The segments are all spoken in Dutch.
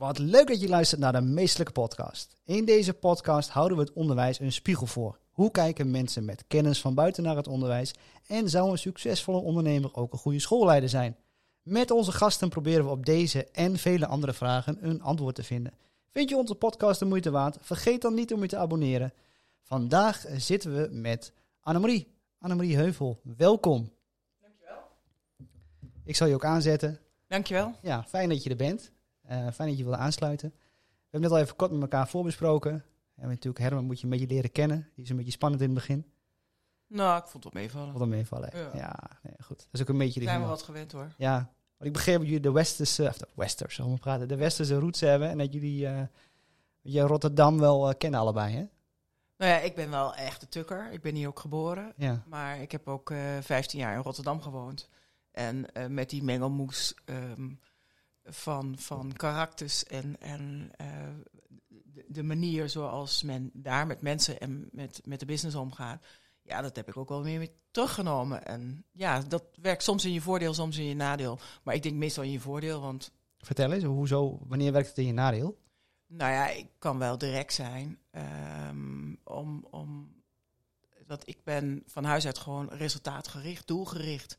Wat leuk dat je luistert naar de Meestelijke Podcast. In deze podcast houden we het onderwijs een spiegel voor. Hoe kijken mensen met kennis van buiten naar het onderwijs? En zou een succesvolle ondernemer ook een goede schoolleider zijn? Met onze gasten proberen we op deze en vele andere vragen een antwoord te vinden. Vind je onze podcast de moeite waard? Vergeet dan niet om je te abonneren. Vandaag zitten we met Annemarie. Annemarie Heuvel, welkom. Dankjewel. Ik zal je ook aanzetten. Dankjewel. Ja, fijn dat je er bent. Uh, fijn dat je wilde aansluiten. We hebben net al even kort met elkaar voorbesproken. En natuurlijk, Herman moet je een beetje leren kennen. Die is een beetje spannend in het begin. Nou, ik vond het meevallen. Vond het meevallen. Ja, ja nee, goed. Dat is ook een beetje... Zijn we wat gewend hoor. Ja. Want ik begreep dat jullie de westerse, of de westers, we praten, de westerse roots hebben. En dat jullie uh, je Rotterdam wel uh, kennen allebei, hè? Nou ja, ik ben wel echt de tukker. Ik ben hier ook geboren. Ja. Maar ik heb ook uh, 15 jaar in Rotterdam gewoond. En met die mengelmoes um, van, van karakters en, en uh, de, de, manier zoals men daar met mensen en met, met de business omgaat. Ja, dat heb ik ook wel meer mee teruggenomen. En ja, dat werkt soms in je voordeel, soms in je nadeel. Maar ik denk meestal in je voordeel, want... Vertel eens, hoezo, wanneer werkt het in je nadeel? Nou ja, ik kan wel direct zijn. Um, om, om, want ik ben van huis uit gewoon resultaatgericht, doelgericht.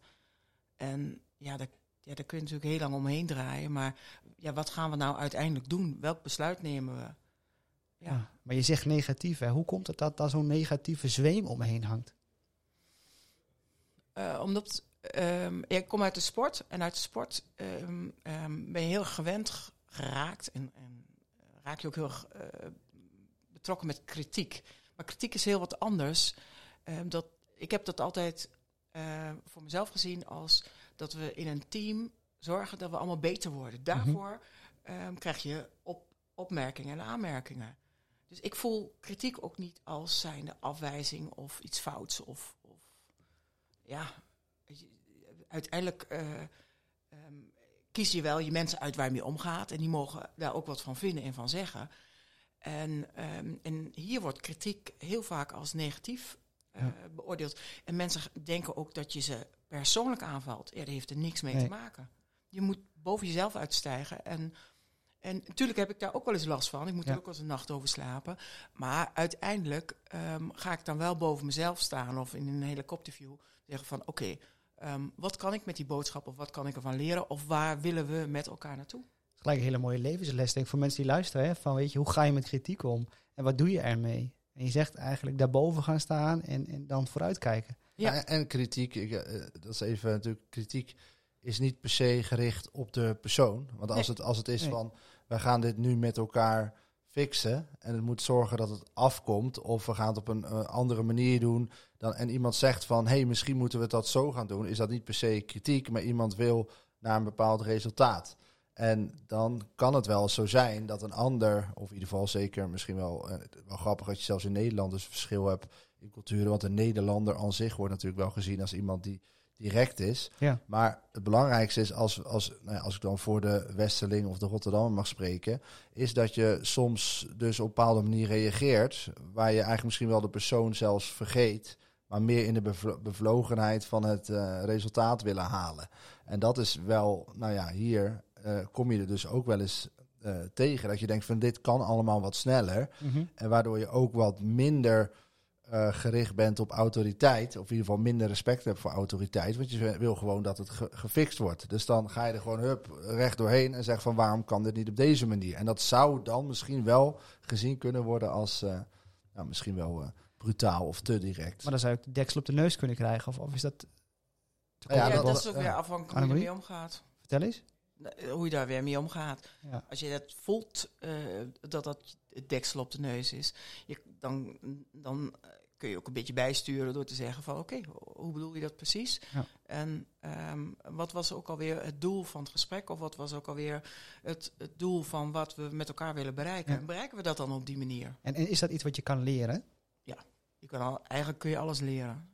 En ja, daar, ja, daar kun je natuurlijk heel lang omheen draaien. Maar ja, wat gaan we nou uiteindelijk doen? Welk besluit nemen we? Ja. ja maar je zegt negatief, hè? Hoe komt het dat daar zo'n negatieve zweem omheen hangt? Uh, omdat um, ik kom uit de sport. En uit de sport um, um, ben je heel gewend geraakt. En, en raak je ook heel uh, betrokken met kritiek. Maar kritiek is heel wat anders. dat, ik heb dat altijd uh, voor mezelf gezien als dat we in een team zorgen dat we allemaal beter worden. Daarvoor mm -hmm. um, krijg je op, opmerkingen en aanmerkingen. Dus ik voel kritiek ook niet als zijnde afwijzing of iets fouts. Of, of ja, uiteindelijk uh, um, kies je wel je mensen uit waar je mee omgaat. En die mogen daar ook wat van vinden en van zeggen. En, um, en hier wordt kritiek heel vaak als negatief uh, ja. beoordeeld. En mensen denken ook dat je ze persoonlijk aanvalt. Ja, dat heeft er niks mee nee. te maken. Je moet boven jezelf uitstijgen. En, en natuurlijk heb ik daar ook wel eens last van. Ik moet er ook wel eens een nacht over slapen. Maar uiteindelijk um, ga ik dan wel boven mezelf staan of in een helikopterview zeggen van oké, okay, um, wat kan ik met die boodschap of wat kan ik ervan leren of waar willen we met elkaar naartoe? Gelijk een hele mooie levensles denk ik voor mensen die luisteren. Hè? Van weet je, hoe ga je met kritiek om en wat doe je ermee? En je zegt eigenlijk daarboven gaan staan en, en dan vooruitkijken. Ja. ja en kritiek, ik, uh, dat is even natuurlijk, kritiek is niet per se gericht op de persoon. Want als, nee. het, als het is nee. van, wij gaan dit nu met elkaar fixen en het moet zorgen dat het afkomt of we gaan het op een uh, andere manier doen dan, en iemand zegt van, hé, hey, misschien moeten we dat zo gaan doen, is dat niet per se kritiek, maar iemand wil naar een bepaald resultaat. En dan kan het wel zo zijn dat een ander, of in ieder geval zeker misschien wel, uh, wel grappig dat je zelfs in Nederland dus verschil hebt in culturen. Want een Nederlander aan zich wordt natuurlijk wel gezien als iemand die direct is. Ja. Maar het belangrijkste is, als, als, nou ja, als ik dan voor de Westerling of de Rotterdammer mag spreken, is dat je soms dus op een bepaalde manier reageert, waar je eigenlijk misschien wel de persoon zelfs vergeet, maar meer in de bevlo bevlogenheid van het uh, resultaat willen halen. En dat is wel, nou ja, hier kom je er dus ook wel eens uh, tegen. Dat je denkt van dit kan allemaal wat sneller. Mhm. Mm -hmm. En waardoor je ook wat minder uh, gericht bent op autoriteit. Of in ieder geval minder respect hebt voor autoriteit. Want je wil gewoon dat het ge gefixt wordt. Dus dan ga je er gewoon hup, recht doorheen en zeg van waarom kan dit niet op deze manier. En dat zou dan misschien wel gezien kunnen worden als nou, misschien wel brutaal of te direct. Maar dan zou ik de deksel op de neus kunnen krijgen. Of, of is dat... Ja, ja, dat, dat is ook weer afhankelijk hoe je ermee omgaat. Vertel eens hoe je daar weer mee omgaat. Ja. Als je dat voelt, uh, dat dat het deksel op de neus is, je, dan, dan kun je ook een beetje bijsturen door te zeggen van oké, okay, hoe bedoel je dat precies? Ja. En um, wat was ook alweer het doel van het gesprek of wat was ook alweer het, het doel van wat we met elkaar willen bereiken? Ja. Bereiken we dat dan op die manier? En, en is dat iets wat je kan leren? Ja, je kan al, eigenlijk kun je alles leren.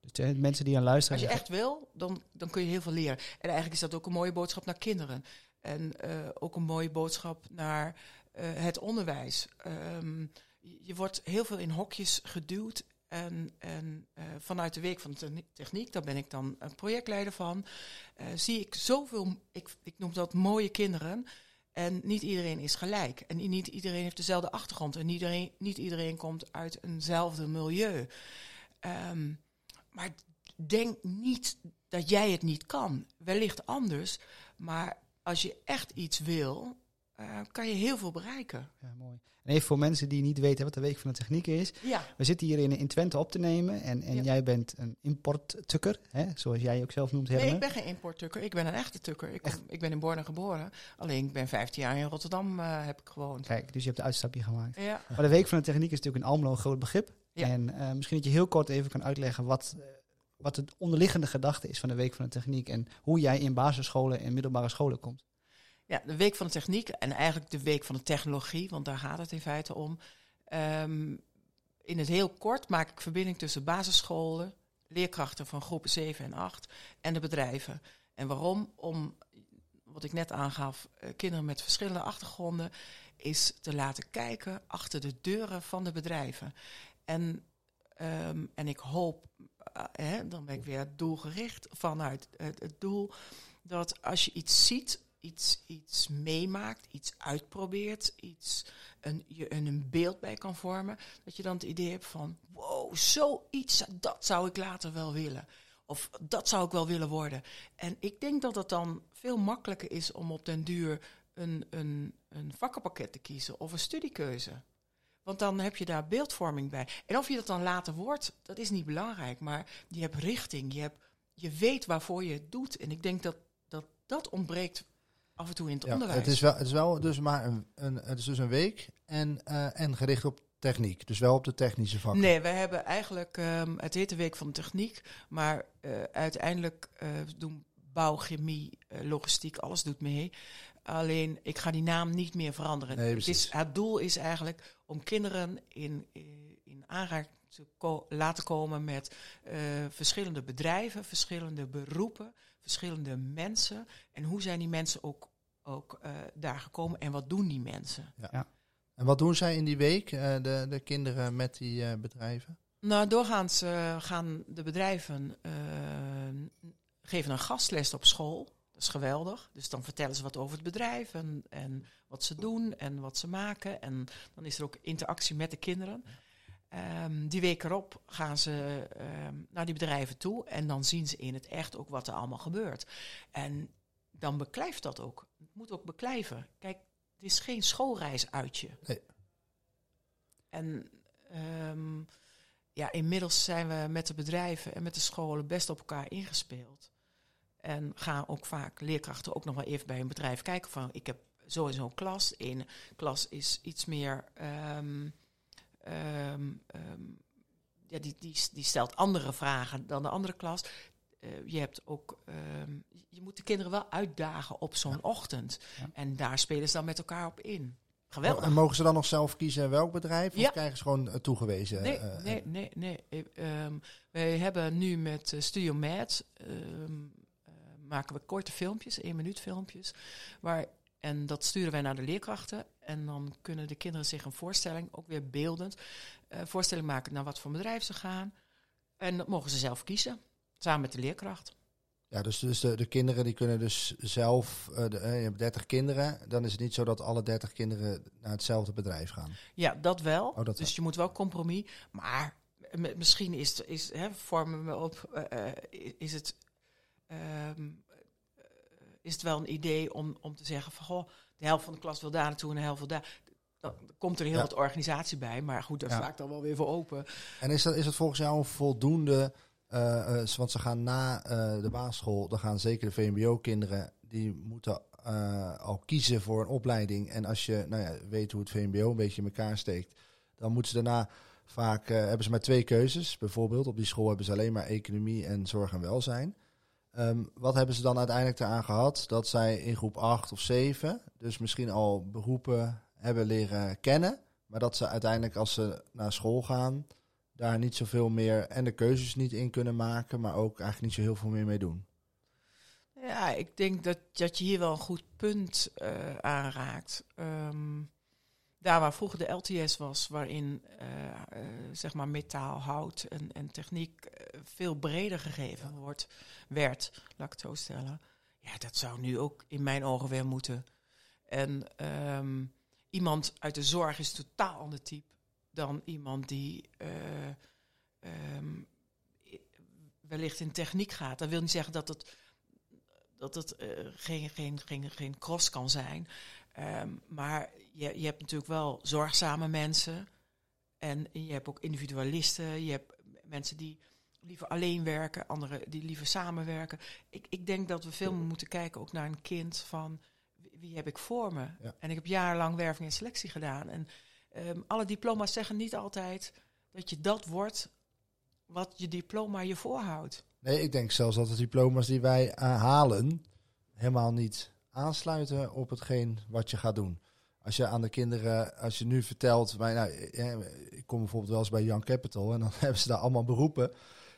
Dus mensen die aan luisteren. Als je echt wil, dan, dan kun je heel veel leren. En eigenlijk is dat ook een mooie boodschap naar kinderen. En uh, ook een mooie boodschap naar uh, het onderwijs. Um, je wordt heel veel in hokjes geduwd. En, en uh, vanuit de week van de techniek, daar ben ik dan een projectleider van, zie ik zoveel, ik, ik noem dat mooie kinderen. En niet iedereen is gelijk. En niet iedereen heeft dezelfde achtergrond. En niet iedereen, niet iedereen komt uit eenzelfde milieu. Ehm, maar denk niet dat jij het niet kan. Wellicht anders. Maar als je echt iets wil, uh, kan je heel veel bereiken. Ja, mooi. En even voor mensen die niet weten wat de Week van de Techniek is. Ja. We zitten hier in, in Twente op te nemen en, en Ja. jij bent een importtukker, hè, zoals jij je ook zelf noemt, Nee, Helene. ik ben geen importtukker. Ik ben een echte tukker. Ik, kom- ik ben in Borne geboren. Alleen ik ben 15 jaar in Rotterdam eh, heb ik gewoond. Kijk, dus je hebt de uitstapje gemaakt. Ja. Maar de Week van de Techniek is natuurlijk in Almelo een groot begrip. Ja. En eh, misschien dat je heel kort even kan uitleggen wat, eh, wat de onderliggende gedachte is van de Week van de Techniek en hoe jij in basisscholen en middelbare scholen komt. ja, de Week van de Techniek en eigenlijk de Week van de Technologie, want daar gaat het in feite om. Ehm, in het heel kort maak ik verbinding tussen basisscholen, leerkrachten van groepen 7 en 8 en de bedrijven. En waarom? Om, wat ik net aangaf, eh, kinderen met verschillende achtergronden is te laten kijken achter de deuren van de bedrijven. En, ehm, en ik hoop, eh, hè, dan ben ik weer doelgericht vanuit het, doel, dat als je iets ziet, iets, iets meemaakt, iets uitprobeert, iets, een, je een, een beeld bij kan vormen, dat je dan het idee hebt van, wow, zoiets, dat zou ik later wel willen. Of dat zou ik wel willen worden. En ik denk dat het dan veel makkelijker is om op den duur een, een, een vakkenpakket te kiezen of een studiekeuze. Want dan heb je daar beeldvorming bij. En of je dat dan later wordt, dat is niet belangrijk. Maar je hebt richting, je, hebt, je weet waarvoor je het doet. En ik denk dat dat, dat ontbreekt af en toe in het Ja, onderwijs. het, is wel, het is wel dus maar een, een, het is dus een week en, eh, en gericht op techniek. Dus wel op de technische vakken. Nee, we hebben eigenlijk, ehm, het heet de Week van Techniek, maar eh, uiteindelijk eh, doen bouw, chemie, logistiek, alles doet mee. Alleen, ik ga die naam niet meer veranderen. Nee, het, is, het doel is eigenlijk om kinderen in, eh, in aanraking te ko- laten komen met eh, verschillende bedrijven, verschillende beroepen, verschillende mensen. En hoe zijn die mensen ook, ook eh, daar gekomen en wat doen die mensen? En wat doen zij in die week, eh, de, de kinderen met die eh, bedrijven? Nou, doorgaans gaan de bedrijven geven een gastles op school. Dat is geweldig. Dus dan vertellen ze wat over het bedrijf en, en wat ze doen en wat ze maken. En dan is er ook interactie met de kinderen. Ehm, die week erop gaan ze ehm, naar die bedrijven toe en dan zien ze in het echt ook wat er allemaal gebeurt. En dan beklijft dat ook. Het moet ook beklijven. Kijk, het is geen schoolreisuitje. Nee. En ehm, ja, inmiddels zijn we met de bedrijven en met de scholen best op elkaar ingespeeld. En gaan ook vaak leerkrachten ook nog wel even bij een bedrijf kijken van ik heb zo en zo'n klas. Eén klas is iets meer. ehm, ehm, ehm, ja, die, die, die stelt andere vragen dan de andere klas. Eh, je hebt ook. je moet de kinderen wel uitdagen op zo'n ochtend. Ja. En daar spelen ze dan met elkaar op in. Geweldig. En mogen ze dan nog zelf kiezen welk bedrijf? Ja. Of krijgen ze gewoon eh, toegewezen? Nee, eh, nee, nee, nee. Wij hebben nu met Studio Mad maken we korte filmpjes, één minuut filmpjes. Waar, en dat sturen wij naar de leerkrachten. En dan kunnen de kinderen zich een voorstelling, ook weer beeldend, eh, voorstelling maken naar wat voor bedrijf ze gaan. En dat mogen ze zelf kiezen, samen met de leerkracht. Ja, dus, dus de, de kinderen die kunnen dus zelf, eh, de, eh, je hebt 30 kinderen, dan is het niet zo dat alle 30 kinderen naar hetzelfde bedrijf gaan. Ja, dat wel. Oh, dat dus wel. je moet wel compromis. Maar misschien is, is hè, vormen we op, is het. Ehm, eh, is het wel een idee om, om te zeggen van goh, de helft van de klas wil daar naartoe en de helft wil daar. Dan komt er heel Ja. wat organisatie bij, maar goed, daar Ja. ik dan wel weer voor open. En is dat, is dat volgens jou een voldoende, eh, eh, want ze gaan na de basisschool, dan gaan zeker de VMBO-kinderen, die moeten al kiezen voor een opleiding. En als je nou ja, weet hoe het VMBO een beetje in elkaar steekt, dan moeten ze daarna vaak, hebben ze maar twee keuzes. Bijvoorbeeld op die school hebben ze alleen maar economie en zorg en welzijn. Ehm, wat hebben ze dan uiteindelijk eraan gehad? Dat zij in groep 8 of 7 dus misschien al beroepen hebben leren kennen. Maar dat ze uiteindelijk als ze naar school gaan, daar niet zoveel meer en de keuzes niet in kunnen maken, maar ook eigenlijk niet zo heel veel meer mee doen. Ja, ik denk dat, dat je hier wel een goed punt eh, aanraakt. Ehm, daar waar vroeger de LTS was, waarin eh, eh, zeg maar metaal, hout en, en techniek eh, veel breder gegeven wordt, werd, laat ik het zo stellen. Ja, dat zou nu ook in mijn ogen weer moeten. En ehm, iemand uit de zorg is totaal ander type dan iemand die eh, ehm, wellicht in techniek gaat. Dat wil niet zeggen dat het, dat het geen, geen, geen, geen cross kan zijn. Ehm, maar je, je hebt natuurlijk wel zorgzame mensen. En je hebt ook individualisten. Je hebt mensen die liever alleen werken, anderen die liever samenwerken. Ik, ik denk dat we veel meer moeten kijken ook naar een kind van wie, heb ik voor me. Ja. En ik heb jarenlang werving en selectie gedaan. En ehm, alle diploma's zeggen niet altijd dat je dat wordt wat je diploma je voorhoudt. Nee, ik denk zelfs dat de diploma's die wij eh, halen helemaal niet aansluiten op hetgeen wat je gaat doen. Als je aan de kinderen, als je nu vertelt, nou, eh, ik kom bijvoorbeeld wel eens bij Young Capital en dan hebben ze daar allemaal beroepen.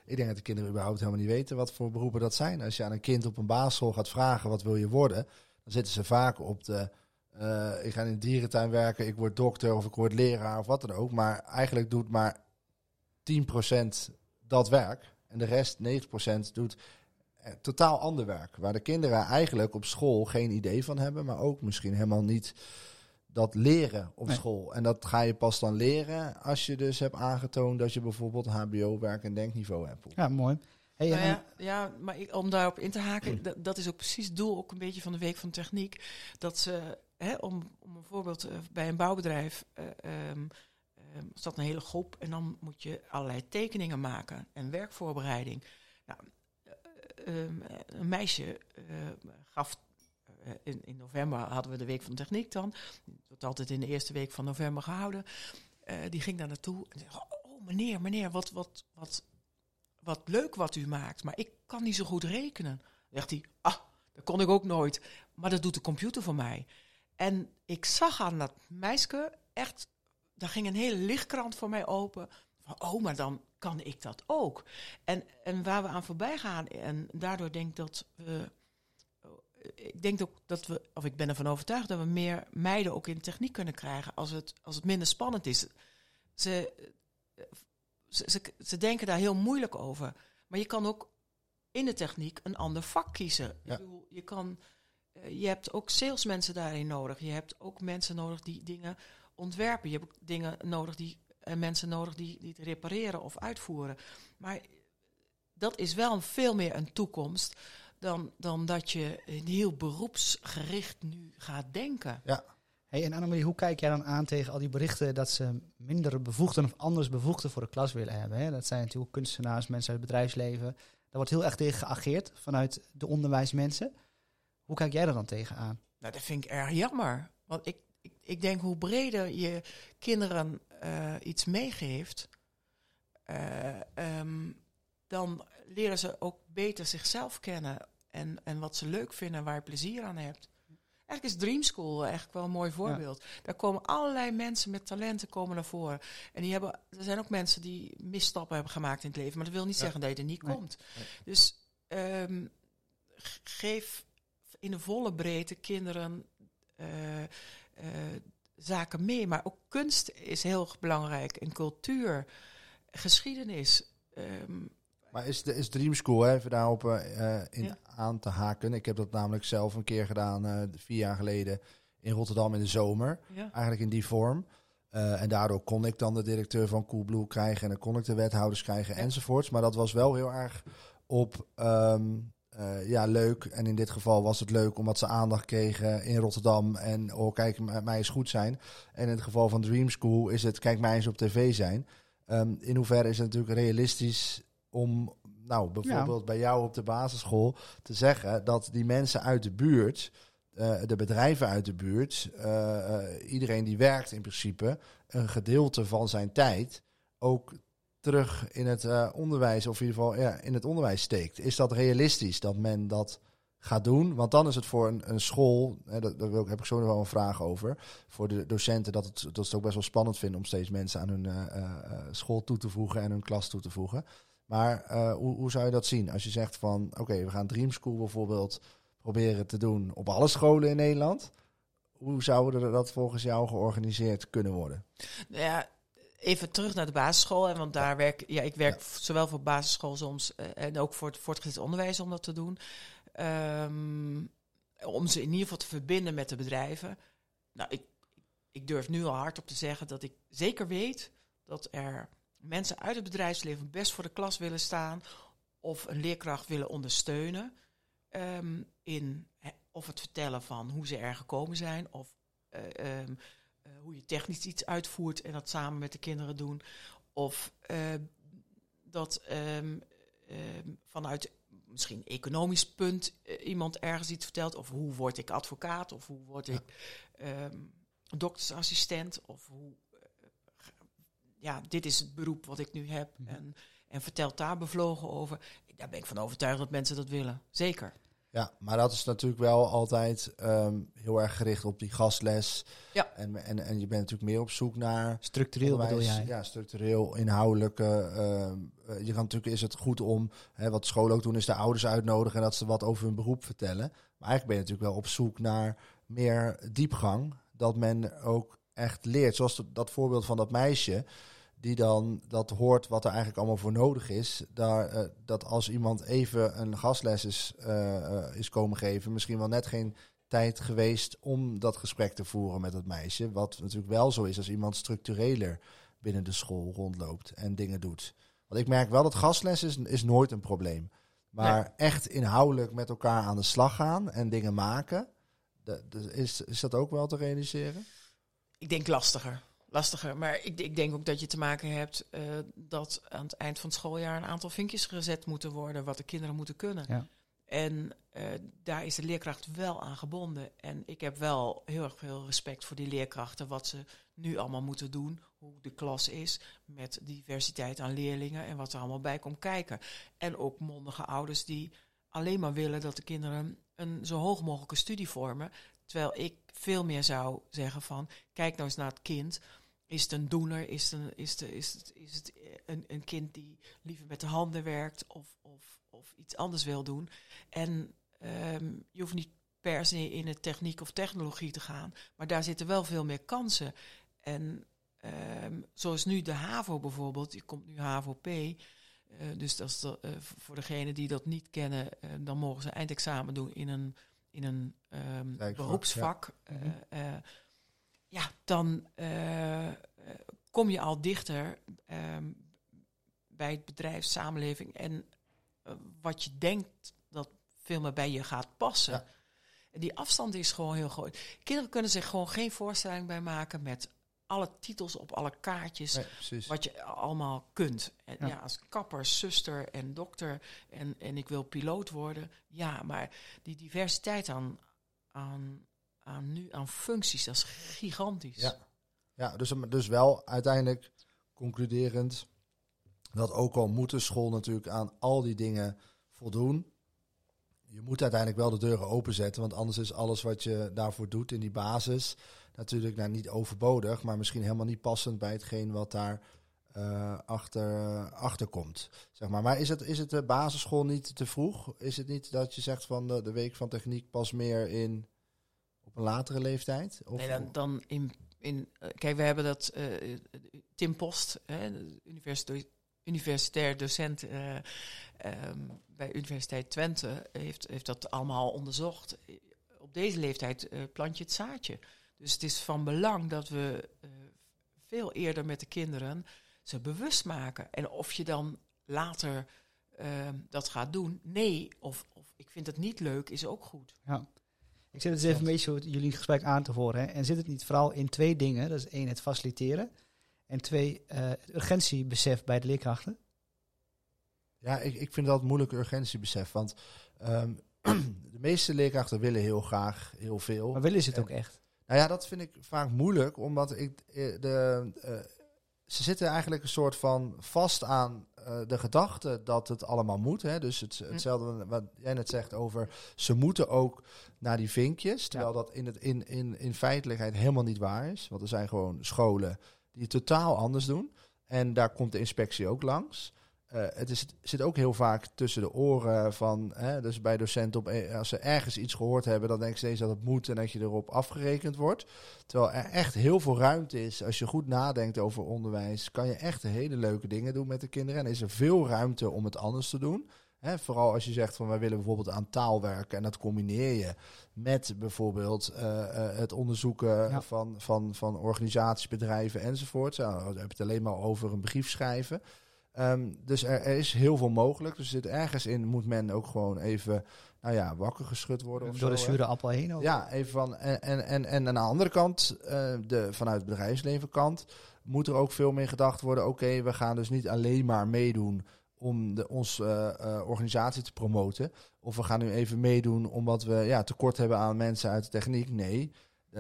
Ik denk dat de kinderen überhaupt helemaal niet weten wat voor beroepen dat zijn. Als je aan een kind op een basisschool gaat vragen wat wil je worden, dan zitten ze vaak op de, eh, ik ga in de dierentuin werken, ik word dokter of ik word leraar of wat dan ook. Maar eigenlijk doet maar 10% dat werk. En de rest, 90%, doet eh, totaal ander werk. Waar de kinderen eigenlijk op school geen idee van hebben, maar ook misschien helemaal niet dat leren op Nee. school. En dat ga je pas dan leren als je dus hebt aangetoond dat je bijvoorbeeld HBO-werk en denkniveau hebt. Ja, mooi. Hey, Nou ja, ja, maar ik, om daarop in te haken, dat, dat is ook precies het doel ook een beetje van de Week van Techniek. Dat ze, hè, om, om een voorbeeld, eh, bij een bouwbedrijf eh, ehm, ehm, staat een hele groep en dan moet je allerlei tekeningen maken en werkvoorbereiding. Nou, eh, ehm, een meisje eh, gaf, in, in november hadden we de Week van Techniek dan, dat wordt altijd in de eerste week van november gehouden. Eh, die ging daar naartoe en zei, oh meneer, meneer, wat, wat, wat, wat leuk wat u maakt, maar ik kan niet zo goed rekenen. Dan zegt hij, ah, dat kon ik ook nooit, maar dat doet de computer voor mij. En ik zag aan dat meisje echt, daar ging een hele lichtkrant voor mij open. Van, oh, maar dan kan ik dat ook. En, en waar we aan voorbij gaan, en daardoor denk ik dat we, ik denk ook dat we, of ik ben ervan overtuigd dat we meer meiden ook in techniek kunnen krijgen als het, als het minder spannend is. Ze, ze, ze, ze denken daar heel moeilijk over. Maar je kan ook in de techniek een ander vak kiezen. Ja. Ik bedoel, je, kan, eh, je hebt ook salesmensen daarin nodig. Je hebt ook mensen nodig die dingen ontwerpen. Je hebt ook dingen nodig die, en mensen nodig die, die het repareren of uitvoeren. Maar dat is wel veel meer een toekomst dan, dan dat je een heel beroepsgericht nu gaat denken. Hey, en Annemarie, hoe kijk jij dan aan tegen al die berichten dat ze minder bevoegden of anders bevoegden voor de klas willen hebben? Hè? Dat zijn natuurlijk kunstenaars, mensen uit het bedrijfsleven. Daar wordt heel erg tegen geageerd vanuit de onderwijsmensen. Hoe kijk jij er dan tegenaan? Nou, dat vind ik erg jammer. Want ik, ik, ik denk hoe breder je kinderen eh, iets meegeeft, eh, ehm, dan leren ze ook beter zichzelf kennen en, en wat ze leuk vinden, waar je plezier aan hebt. Eigenlijk is Dream School eigenlijk wel een mooi voorbeeld. Daar komen allerlei mensen met talenten komen naar voren. En die hebben, er zijn ook mensen die misstappen hebben gemaakt in het leven. Maar dat wil niet Ja. zeggen dat je er niet Nee. komt. Dus ehm, geef in de volle breedte kinderen eh, eh, zaken mee. Maar ook kunst is heel belangrijk. En cultuur, geschiedenis. ehm, Maar is, de, is Dream School, hè, even daarop eh, eh, in Ja. aan te haken. Ik heb dat namelijk zelf een keer gedaan, eh, vier jaar geleden, in Rotterdam in de zomer. ja. Eigenlijk in die vorm. En daardoor kon ik dan de directeur van Coolblue krijgen en dan kon ik de wethouders krijgen Ja. enzovoorts. Maar dat was wel heel erg op, ehm, eh, ja, leuk. En in dit geval was het leuk omdat ze aandacht kregen in Rotterdam. En oh, kijk, mij is goed zijn. En in het geval van Dream School is het, kijk, mij eens op tv zijn. Ehm, in hoeverre is het natuurlijk realistisch om, nou, bijvoorbeeld bij jou op de basisschool te zeggen dat die mensen uit de buurt, eh, de bedrijven uit de buurt, eh, eh, iedereen die werkt in principe, een gedeelte van zijn tijd ook terug in het onderwijs, of in ieder geval ja, in het onderwijs steekt. Is dat realistisch dat men dat gaat doen? Want dan is het voor een, een school, hè, daar heb ik zo nog wel een vraag over, voor de docenten, dat, het, dat ze het ook best wel spannend vinden om steeds mensen aan hun school toe te voegen en hun klas toe te voegen. Maar eh, hoe, hoe zou je dat zien? Als je zegt van, oké, we gaan Dream School bijvoorbeeld proberen te doen op alle scholen in Nederland. Hoe zou dat volgens jou georganiseerd kunnen worden? Nou ja, even terug naar de basisschool. Hè, want daar werk ja, ik werk zowel voor basisschool soms eh, en ook voor het voortgezet onderwijs om dat te doen. Ehm, om om ze in ieder geval te verbinden met de bedrijven. Nou, ik, ik durf nu al hardop te zeggen dat ik zeker weet dat er mensen uit het bedrijfsleven best voor de klas willen staan of een leerkracht willen ondersteunen ehm, in of het vertellen van hoe ze er gekomen zijn of eh, ehm, eh, hoe je technisch iets uitvoert en dat samen met de kinderen doen. Of uh, dat ehm, vanuit misschien economisch punt iemand ergens iets vertelt. Of hoe word ik advocaat? Of hoe word ik doktersassistent? Of hoe ja, dit is het beroep wat ik nu heb. Mhm. En, en vertelt daar bevlogen over. Daar ben ik van overtuigd dat mensen dat willen. Zeker. Ja, maar dat is natuurlijk wel altijd ehm, heel erg gericht op die gastles. Ja. En, en, en je bent natuurlijk meer op zoek naar... Structureel bedoel jij? Ja, structureel, inhoudelijke. Uh, je kan natuurlijk, is het goed om, hè, wat scholen ook doen, is de ouders uitnodigen en dat ze wat over hun beroep vertellen. Maar eigenlijk ben je natuurlijk wel op zoek naar meer diepgang. Dat men ook echt leert. Zoals dat voorbeeld van dat meisje die dan dat hoort wat er eigenlijk allemaal voor nodig is. Daar, uh, dat als iemand even een gastles is, uh, is komen geven, misschien wel net geen tijd geweest om dat gesprek te voeren met het meisje. Wat natuurlijk wel zo is als iemand structureler binnen de school rondloopt en dingen doet. Want ik merk wel dat gastles is, is nooit een probleem. Maar echt inhoudelijk met elkaar aan de slag gaan en dingen maken, de, de, is, is dat ook wel te realiseren? Ik denk lastiger lastiger. Maar ik, ik, denk ook dat je te maken hebt uh, dat aan het eind van het schooljaar een aantal vinkjes gezet moeten worden wat de kinderen moeten kunnen. Ja. En uh, daar is de leerkracht wel aan gebonden. En ik heb wel heel erg veel respect voor die leerkrachten, wat ze nu allemaal moeten doen, hoe de klas is, met diversiteit aan leerlingen en wat er allemaal bij komt kijken. En ook mondige ouders die alleen maar willen dat de kinderen een zo hoog mogelijke studie vormen. Terwijl ik veel meer zou zeggen van, kijk nou eens naar het kind. Is het een doener? Is het, een, is het, is het, is het een, een kind die liever met de handen werkt of, of, of iets anders wil doen? En um, je hoeft niet per se in de techniek of technologie te gaan, maar daar zitten wel veel meer kansen. En um, zoals nu de HAVO bijvoorbeeld, die komt nu HAVO-P. Uh, dus dat is de, uh, voor degenen die dat niet kennen, uh, dan mogen ze eindexamen doen in een, in een um, beroepsvak. Ja ja, dan uh, kom je al dichter um, bij het bedrijf, samenleving en uh, wat je denkt dat veel meer bij je gaat passen. Ja. En die afstand is gewoon heel groot. Kinderen kunnen zich gewoon geen voorstelling bij maken met alle titels op alle kaartjes, nee, wat je allemaal kunt. En ja. ja. als kapper, zuster en dokter en, en ik wil piloot worden. Ja, maar die diversiteit aan, aan aan nu aan functies. Dat is gigantisch. Ja, ja dus, dus wel uiteindelijk concluderend dat ook al moet de school natuurlijk aan al die dingen voldoen. Je moet uiteindelijk wel de deuren openzetten, want anders is alles wat je daarvoor doet in die basis natuurlijk nou, niet overbodig, maar misschien helemaal niet passend bij hetgeen wat daar uh, achter, achter komt. Zeg maar. maar is het, is het de basisschool niet te vroeg? Is het niet dat je zegt van de, de week van techniek pas meer in op een latere leeftijd? Of nee, dan, dan in, in, uh, kijk, we hebben dat uh, Tim Post, universitair, universitair docent uh, um, bij Universiteit Twente, heeft, heeft dat allemaal onderzocht. Op deze leeftijd plant je het zaadje. Dus het is van belang dat we veel eerder met de kinderen ze bewust maken. En of je dan later ehm, dat gaat doen, nee, of, of ik vind het niet leuk, is ook goed. Ja. Ik zit het eens even een beetje jullie gesprek aan te horen. Hè. En zit het niet vooral in twee dingen? Dat is één, het faciliteren. En twee, uh, het urgentiebesef bij de leerkrachten? Ja, ik, ik vind dat moeilijk urgentiebesef. Want um, de meeste leerkrachten willen heel graag heel veel. Maar willen ze het ook echt? Nou ja, dat vind ik vaak moeilijk. Omdat ik eh, de, uh, ze zitten eigenlijk een soort van vast aan uh, de gedachte dat het allemaal moet. Hè? Dus het, hm. hetzelfde wat jij net zegt over ze moeten ook naar die vinkjes. Terwijl dat in, het, in, in, in feitelijkheid helemaal niet waar is. Want er zijn gewoon scholen die het totaal anders doen. En daar komt de inspectie ook langs. Uh, het, is, zit ook heel vaak tussen de oren van, hè, dus bij docenten, op, eh, als ze ergens iets gehoord hebben, dan denken ze steeds dat het moet en dat je erop afgerekend wordt. Terwijl er echt heel veel ruimte is. Als je goed nadenkt over onderwijs, kan je echt hele leuke dingen doen met de kinderen. En is er veel ruimte om het anders te doen. Hè, vooral als je zegt van wij willen bijvoorbeeld aan taal werken en dat combineer je met bijvoorbeeld eh, eh, het onderzoeken Ja. van, van, van organisaties, bedrijven enzovoort. Dan heb je het alleen maar over een brief schrijven. Ehm, dus er, er is heel veel mogelijk. Dus zit ergens in moet men ook gewoon even nou ja, wakker geschud worden. Of Door de zo, hè. zure appel heen ook. Ja, even van. En, en, en, en aan de andere kant, eh, de, vanuit het bedrijfsleven kant, moet er ook veel meer gedacht worden. Oké, we gaan dus niet alleen maar meedoen om de, onze eh, eh, organisatie te promoten. Of we gaan nu even meedoen omdat we ja, tekort hebben aan mensen uit de techniek. Nee,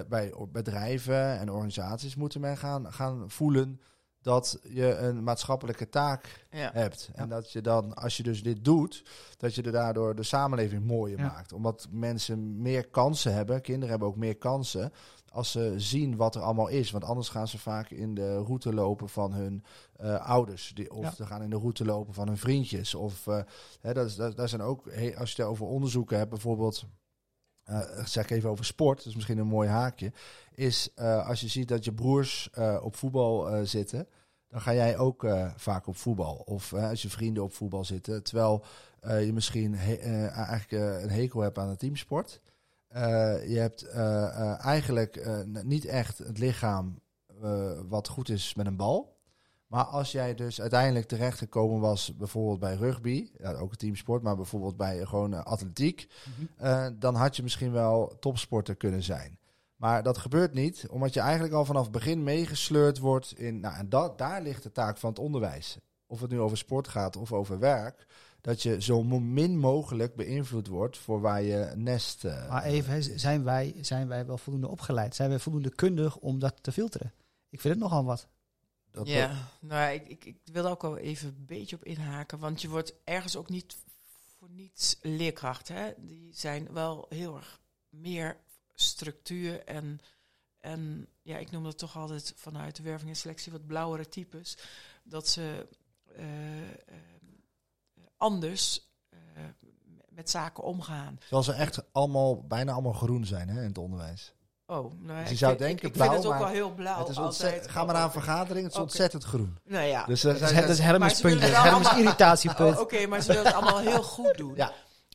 bij bedrijven en organisaties moeten men gaan, gaan voelen dat je een maatschappelijke taak Ja. hebt. En Ja. dat je dan, als je dus dit doet, dat je er daardoor de samenleving mooier Ja. maakt. Omdat mensen meer kansen hebben, kinderen hebben ook meer kansen, als ze zien wat er allemaal is. Want anders gaan ze vaak in de route lopen van hun eh, ouders. Die, of ze gaan in de route lopen van hun vriendjes. Of eh, hè, dat, is- dat, daar zijn ook, als je het over onderzoeken hebt, bijvoorbeeld. Eh, zeg ik even over sport, is misschien een mooi haakje. Is eh, als je ziet dat je broers eh, op voetbal zitten, dan ga jij ook vaak op voetbal. Of als je vrienden op voetbal zitten. Terwijl je misschien eigenlijk een hekel hebt aan de teamsport. Je hebt eigenlijk niet echt het lichaam wat goed is met een bal. Maar als jij dus uiteindelijk terechtgekomen was, bijvoorbeeld bij rugby, ja, ook een teamsport, maar bijvoorbeeld bij gewoon atletiek, Mhm. eh, dan had je misschien wel topsporter kunnen zijn. Maar dat gebeurt niet, omdat je eigenlijk al vanaf het begin meegesleurd wordt in. Nou, en dat, daar ligt de taak van het onderwijs. Of het nu over sport gaat of over werk. Dat je zo min mogelijk beïnvloed wordt voor waar je nest. eh, Maar even, zijn wij, zijn wij wel voldoende opgeleid? Zijn wij voldoende kundig om dat te filteren? Ik vind het nogal wat. Dat- Ja, nou, ik, ik, ik wil ook wel even een beetje op inhaken. Want je wordt ergens ook niet voor niets leerkracht. Hè? Die zijn wel heel erg meer structuur en, en ja, ik noem dat toch altijd vanuit de werving en selectie wat blauwere types. Dat ze eh, eh, anders eh, met zaken omgaan. Terwijl ze echt allemaal, bijna allemaal groen zijn hè, in het onderwijs. Oh, nou, Dus je zou vind- denken ik, ik blauw, vind het ook maar wel heel blauw. het is altijd. ontzettend, ga maar naar een vergadering, het is ontzettend groen. Nou ja, Dus Dat is, dat is Maar puntje. Hermes allemaal- irritatiepunt. Oh, Oké, maar ze willen het allemaal heel goed doen. Ja.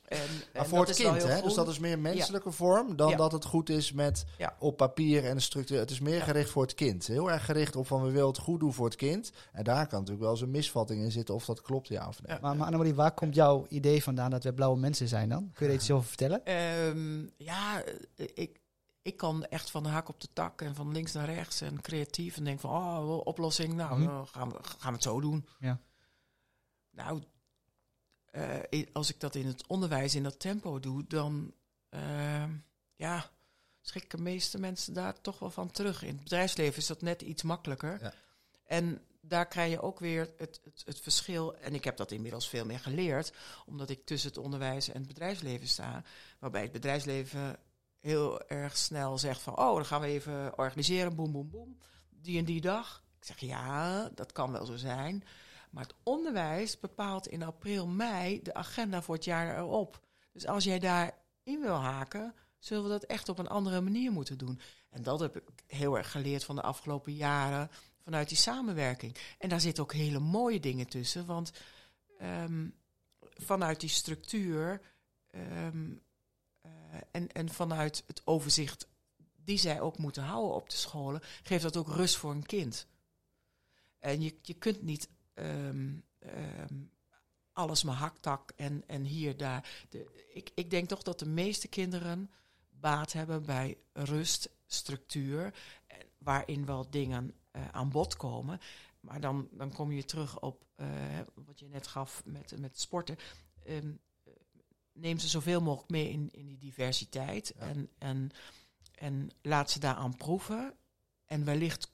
En, en Maar voor het is kind, hè? Dus dat is meer menselijke vorm dan Ja. dat het goed is met Ja. op papier en de structuur. Het is meer Ja. gericht voor het kind. Heel erg gericht op van we willen het goed doen voor het kind. En daar kan natuurlijk wel eens een misvatting in zitten of dat klopt ja of nee. Ja. Maar, maar Annemarie, waar komt jouw idee vandaan dat we blauwe mensen zijn dan? Kun je er iets over vertellen? Ehm, ja, eh, ik, ik kan echt van de hak op de tak en van links naar rechts en creatief en denk van, oh, oplossing, nou, eh, gaan, we, gaan we het zo doen. Ja. Nou, eh, als ik dat in het onderwijs in dat tempo doe, dan, ehm, ja, schrikken de meeste mensen daar toch wel van terug. In het bedrijfsleven is dat net iets makkelijker. Ja. En daar krijg je ook weer het, het, het verschil. En ik heb dat inmiddels veel meer geleerd, omdat ik tussen het onderwijs en het bedrijfsleven sta. Waarbij het bedrijfsleven heel erg snel zegt van, oh, dan gaan we even organiseren, boem, boem, boem, die en die dag. Ik zeg, ja, dat kan wel zo zijn. Maar het onderwijs bepaalt in april, mei de agenda voor het jaar erop. Dus als jij daarin wil haken, zullen we dat echt op een andere manier moeten doen. En dat heb ik heel erg geleerd van de afgelopen jaren vanuit die samenwerking. En daar zitten ook hele mooie dingen tussen, want ehm, vanuit die structuur ehm, eh, en, en vanuit het overzicht die zij ook moeten houden op de scholen, geeft dat ook rust voor een kind. En je, je kunt niet ehm, ehm, alles maar haktak en, en hier, daar. De, ik, ik denk toch dat de meeste kinderen baat hebben bij rust, structuur, waarin wel dingen eh, aan bod komen. Maar dan, dan kom je terug op eh, wat je net gaf met, met sporten. Ehm, eh, neem ze zoveel mogelijk mee in, in die diversiteit. Ja. En, en, en laat ze daaraan proeven. En wellicht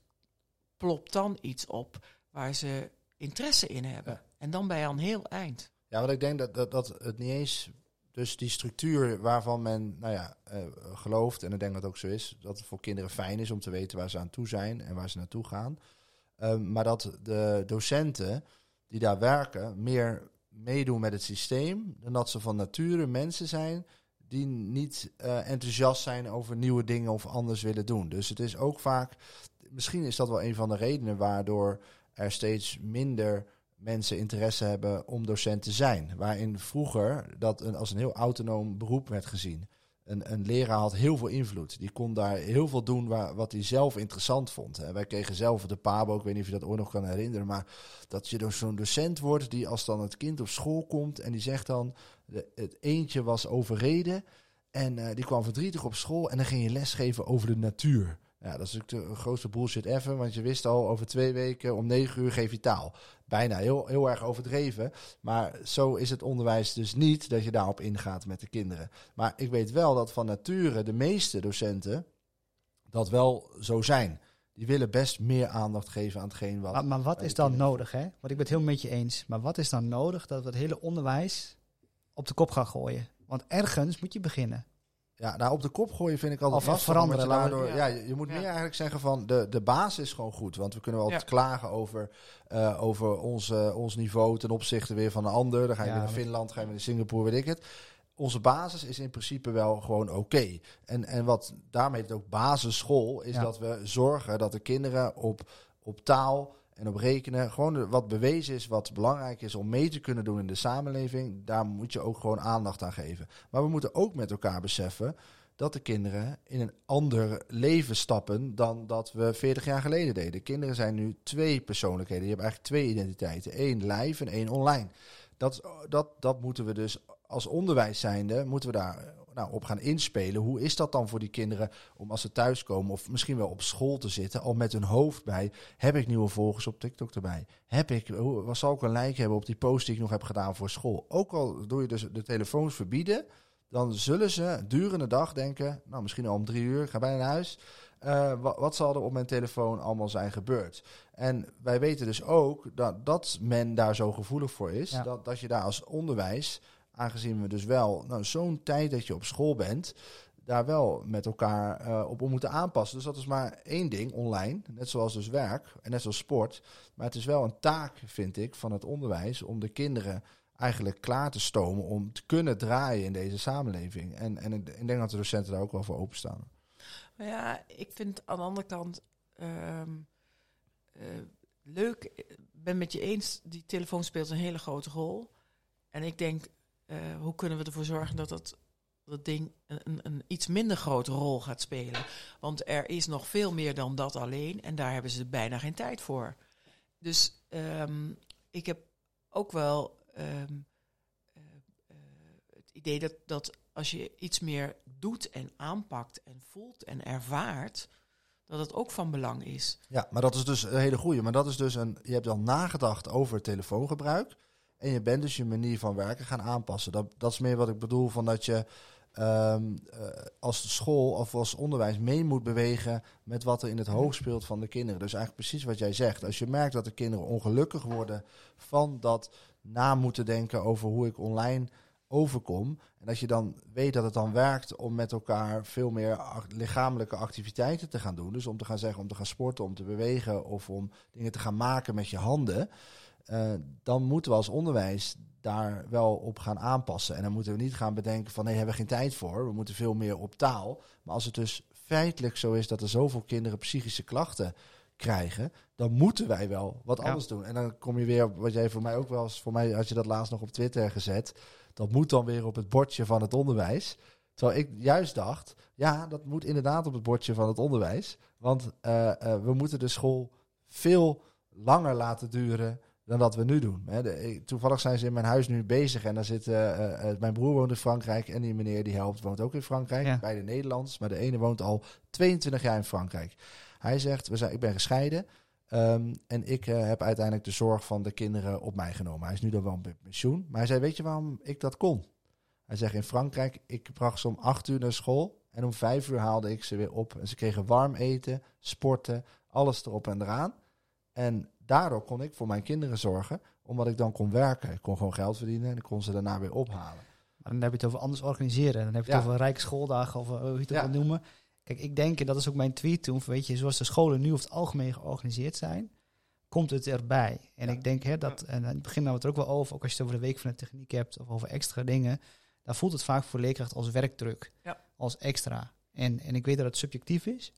plopt dan iets op waar ze interesse in hebben. Ja. En dan ben je aan een heel eind. Ja, want ik denk dat, dat, dat het niet eens... Dus die structuur waarvan men nou ja, eh, gelooft, en ik denk dat het ook zo is, dat het voor kinderen fijn is om te weten waar ze aan toe zijn en waar ze naartoe gaan. Ehm, maar dat de docenten die daar werken meer meedoen met het systeem dan dat ze van nature mensen zijn die niet eh, enthousiast zijn over nieuwe dingen of anders willen doen. Dus het is ook vaak, misschien is dat wel een van de redenen waardoor er steeds minder mensen interesse hebben om docent te zijn. Waarin vroeger dat een, als een heel autonoom beroep werd gezien. Een, een leraar had heel veel invloed. Die kon daar heel veel doen waar, wat hij zelf interessant vond. Wij kregen zelf de PABO, ik weet niet of je dat ooit nog kan herinneren. Maar dat je door zo'n docent wordt die als dan het kind op school komt en die zegt dan... Het eentje was overreden en eh, die kwam verdrietig op school en dan ging je lesgeven over de natuur. Ja, dat is natuurlijk de grootste bullshit ever, want je wist al over twee weken om negen uur geef je taal. Bijna heel, heel erg overdreven, maar zo is het onderwijs dus niet dat je daarop ingaat met de kinderen. Maar ik weet wel dat van nature de meeste docenten dat wel zo zijn. Die willen best meer aandacht geven aan hetgeen wat... Maar, maar wat is dan nodig, hè? Want ik ben het helemaal met je eens. Maar wat is dan nodig dat we het hele onderwijs op de kop gaan gooien? Want ergens moet je beginnen. Ja, nou op de kop gooien vind ik altijd Of lastig. veranderen, je daardoor- Ja. ja, je, je moet Ja. meer eigenlijk zeggen van de, de basis is gewoon goed. Want we kunnen wel Ja. klagen over, eh, over ons, eh, ons niveau ten opzichte weer van een ander. Dan ga je Ja, weer naar Finland, ga je weer naar Singapore, weet ik het. Onze basis is in principe wel gewoon oké. En, en wat daarmee het ook basisschool is Ja. dat we zorgen dat de kinderen op, op taal en op rekenen gewoon wat bewezen is, wat belangrijk is om mee te kunnen doen in de samenleving. Daar moet je ook gewoon aandacht aan geven. Maar we moeten ook met elkaar beseffen dat de kinderen in een ander leven stappen dan dat we 40 jaar geleden deden. Kinderen zijn nu twee persoonlijkheden. Je hebt eigenlijk twee identiteiten. één live en één online. Dat, dat, dat moeten we dus als onderwijs zijnde, moeten we daar nou, op gaan inspelen. Hoe is dat dan voor die kinderen om als ze thuiskomen of misschien wel op school te zitten, al met hun hoofd bij, heb ik nieuwe volgers op TikTok erbij? Heb ik, wat zal ik een like hebben op die post die ik nog heb gedaan voor school? Ook al doe je dus de telefoons verbieden, dan zullen ze durende dag denken, nou misschien al om drie uur, ga bijna naar huis. Eh, wat, wat zal er op mijn telefoon allemaal zijn gebeurd? En wij weten dus ook dat, dat men daar zo gevoelig voor is. Ja. Dat, dat je daar als onderwijs, aangezien we dus wel nou, zo'n tijd dat je op school bent, daar wel met elkaar eh, op moeten aanpassen. Dus dat is maar één ding online, net zoals dus werk en net zoals sport. Maar het is wel een taak, vind ik, van het onderwijs om de kinderen eigenlijk klaar te stomen om te kunnen draaien in deze samenleving. En, en ik denk dat de docenten daar ook wel voor openstaan. Ja, ik vind aan de andere kant ehm, eh, leuk. Ik ben met je eens, die telefoon speelt een hele grote rol. En ik denk, eh, hoe kunnen we ervoor zorgen dat dat, dat ding een, een, iets minder grote rol gaat spelen? Want er is nog veel meer dan dat alleen en daar hebben ze bijna geen tijd voor. Dus ehm, ik heb ook wel ehm, eh, eh, het idee dat, dat als je iets meer doet en aanpakt en voelt en ervaart, dat het ook van belang is. Ja, maar dat is dus een hele goeie. Maar dat is dus een. Je hebt dan nagedacht over telefoongebruik. En je bent dus je manier van werken gaan aanpassen. Dat, dat is meer wat ik bedoel van dat je ehm, eh, als school of als onderwijs mee moet bewegen met wat er in het hoofd speelt van de kinderen. Dus eigenlijk precies wat jij zegt. Als je merkt dat de kinderen ongelukkig worden van dat na moeten denken over hoe ik online overkom. En dat je dan weet dat het dan werkt om met elkaar veel meer lichamelijke activiteiten te gaan doen. Dus om te gaan zeggen, om te gaan sporten, om te bewegen of om dingen te gaan maken met je handen. Eh, dan moeten we als onderwijs daar wel op gaan aanpassen. En dan moeten we niet gaan bedenken van nee, hebben we geen tijd voor. We moeten veel meer op taal. Maar als het dus feitelijk zo is dat er zoveel kinderen psychische klachten krijgen, dan moeten wij wel wat Ja. anders doen. En dan kom je weer op wat jij voor mij ook wel eens, voor mij had je dat laatst nog op Twitter gezet. Dat moet dan weer op het bordje van het onderwijs. Terwijl ik juist dacht, ja, dat moet inderdaad op het bordje van het onderwijs. Want eh, eh, we moeten de school veel langer laten duren dan dat we nu doen. Hè, de- toevallig zijn ze in mijn huis nu bezig en daar zit, eh, eh, eh, mijn broer woont in Frankrijk en die meneer die helpt woont ook in Frankrijk. Ja. Beide Nederlands, maar de ene woont al 22 jaar in Frankrijk. Hij zegt, we zijn, ik ben gescheiden ehm, en ik heb uiteindelijk de zorg van de kinderen op mij genomen. Hij is nu dan wel met pensioen, maar hij zei, weet je waarom ik dat kon? Hij zegt, in Frankrijk, ik bracht ze om acht uur naar school en om vijf uur haalde ik ze weer op. En ze kregen warm eten, sporten, alles erop en eraan. En daardoor kon ik voor mijn kinderen zorgen, omdat ik dan kon werken. Ik kon gewoon geld verdienen en ik kon ze daarna weer ophalen. Maar dan heb je het over anders organiseren. Dan heb je het Ja. over rijke schooldagen of eh, hoe je het ook Ja. wil noemen. Kijk, ik denk, en dat is ook mijn tweet toen, weet je, zoals de scholen nu over het algemeen georganiseerd zijn, komt het erbij. En Ja. ik denk hè, dat, en in het begin hadden we het er ook wel over, ook als je het over de week van de techniek hebt of over extra dingen, dan voelt het vaak voor leerkracht als werkdruk, als extra. En, en ik weet dat het subjectief is,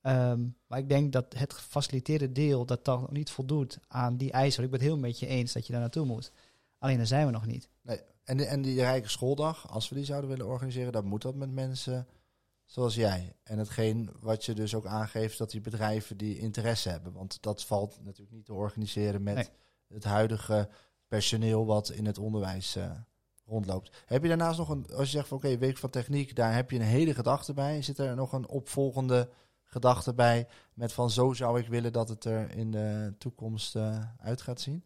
Ehm, maar ik denk dat het gefaciliteerde deel dat dan niet voldoet aan die eisen. Ik ben het heel met je eens dat je daar naartoe moet. Alleen daar zijn we nog niet. Nee. En, de, en die rijke schooldag, als we die zouden willen organiseren, dan moet dat met mensen zoals jij. En hetgeen wat je dus ook aangeeft, dat die bedrijven die interesse hebben. Want dat valt natuurlijk niet te organiseren met Nee. het huidige personeel wat in het onderwijs eh, rondloopt. Heb je daarnaast nog een, als je zegt van oké, week van techniek, daar heb je een hele gedachte bij. Zit er nog een opvolgende gedachte bij met van zo zou ik willen dat het er in de toekomst eh, uit gaat zien?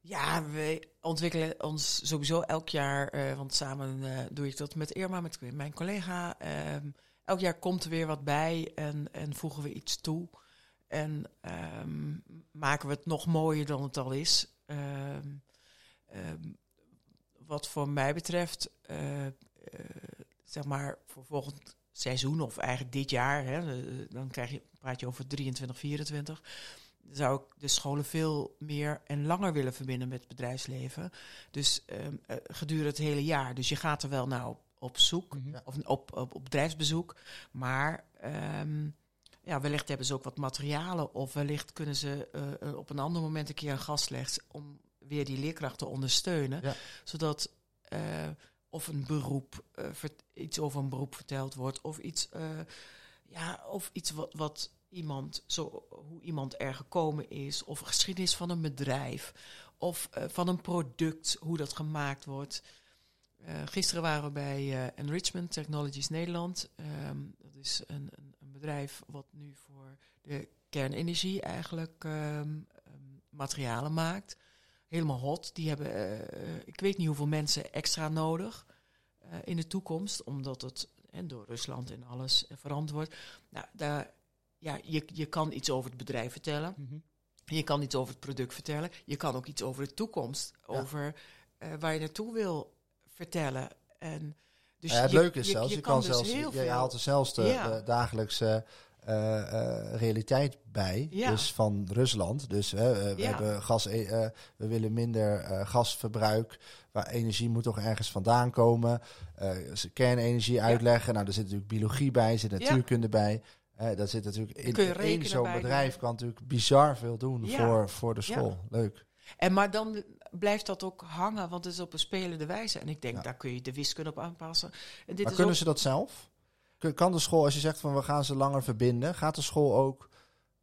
Ja, we ontwikkelen ons sowieso elk jaar, eh, want samen eh, doe ik dat met Irma, met mijn collega. Ehm, elk jaar komt er weer wat bij en, en voegen we iets toe. En ehm, maken we het nog mooier dan het al is. Ehm, wat voor mij betreft, zeg maar voor volgend seizoen of eigenlijk dit jaar, hè, eh, dan krijg je, praat je over 23, 24 zou ik de scholen veel meer en langer willen verbinden met het bedrijfsleven. Dus ehm, eh, gedurende het hele jaar. Dus je gaat er wel naar op, op zoek, Mhm. of op, op, op bedrijfsbezoek. Maar ehm, ja, wellicht hebben ze ook wat materialen. Of wellicht kunnen ze eh, op een ander moment een keer een gast leggen om weer die leerkracht te ondersteunen. Ja. Zodat of een beroep, eh, iets over een beroep verteld wordt. Of iets, eh, ja, of iets wat, wat iemand, zo, hoe iemand er gekomen is. Of geschiedenis van een bedrijf. Of eh, van een product, hoe dat gemaakt wordt. Gisteren waren we bij Enrichment Technologies Nederland. Ehm, dat is een, een, een bedrijf wat nu voor de kernenergie eigenlijk ehm, ehm, materialen maakt. Helemaal hot. Die hebben, eh, ik weet niet hoeveel mensen extra nodig eh, in de toekomst, omdat het en door Rusland en alles eh, veranderd wordt. Nou, daar, ja, je, je kan iets over het bedrijf vertellen. Mhm. Je kan iets over het product vertellen. Je kan ook iets over de toekomst, Ja. over eh, waar je naartoe wil vertellen. En dus Ja, het je- leuke is zelfs, je, kan, dus zelfs, je, haalt er zelfs de, Ja. de dagelijkse eh, eh, realiteit bij. Ja. Dus van Rusland. Dus hè, eh, we, Ja. hebben gas, eh, eh, we willen minder eh, gasverbruik. Waar energie moet toch ergens vandaan komen. Eh, ze kernenergie uitleggen. Nou, er zit natuurlijk biologie bij, zit natuurkunde bij. Eh dat zit natuurlijk in één zo'n bedrijf kan natuurlijk bizar veel doen Ja. voor, voor de Ja. school. Leuk. En maar dan blijft dat ook hangen, want het is op een spelende wijze. En ik denk, Ja. daar kun je de wiskunde op aanpassen. En dit Maar is kunnen ook, ze dat zelf? Kan de school, als je zegt van we gaan ze langer verbinden, gaat de school ook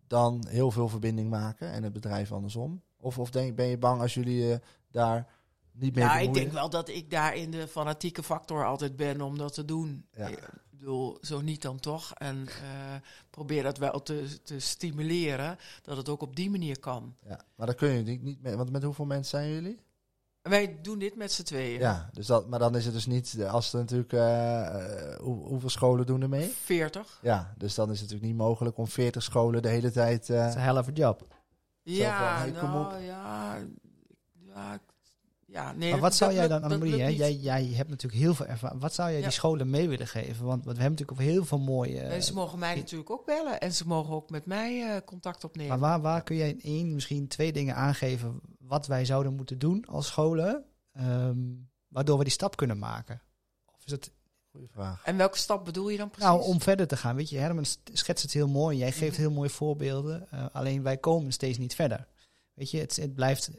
dan heel veel verbinding maken en het bedrijf andersom? Of, of denk, ben je bang als jullie eh, daar niet mee ja, ik denk wel dat ik daar in de fanatieke factor altijd ben om dat te doen. Ja. Ik bedoel, zo niet dan toch. En eh, probeer dat wel te, te stimuleren, dat het ook op die manier kan. Ja, maar dat kun je niet, niet met, want met hoeveel mensen zijn jullie? Wij doen dit met z'n tweeën. Ja, dus dat, maar dan is het dus niet, als er natuurlijk, eh, eh, hoe, hoeveel scholen doen er mee? 40. Ja, dus dan is het natuurlijk niet mogelijk om 40 scholen de hele tijd... eh, Dat is een hell of a job. Ja, van, hey, kom nou ja. Ja, ja nee. Maar wat dat- zou jij dan, Annemarie, hè? Jij, jij hebt natuurlijk heel veel ervaring. Wat zou jij Ja. die scholen mee willen geven? Want we hebben natuurlijk over heel veel mooie... En ze mogen mij natuurlijk ook bellen en ze mogen ook met mij eh, contact opnemen. Maar waar, waar kun jij in één, misschien twee dingen aangeven wat wij zouden moeten doen als scholen, ehm, waardoor we die stap kunnen maken? Of is het Goeie vraag. En welke stap bedoel je dan precies? nou om verder te gaan? Weet je, Herman st- schetst het heel mooi, jij geeft Mhm. heel mooie voorbeelden, eh, alleen wij komen steeds niet verder. Weet je, het, het blijft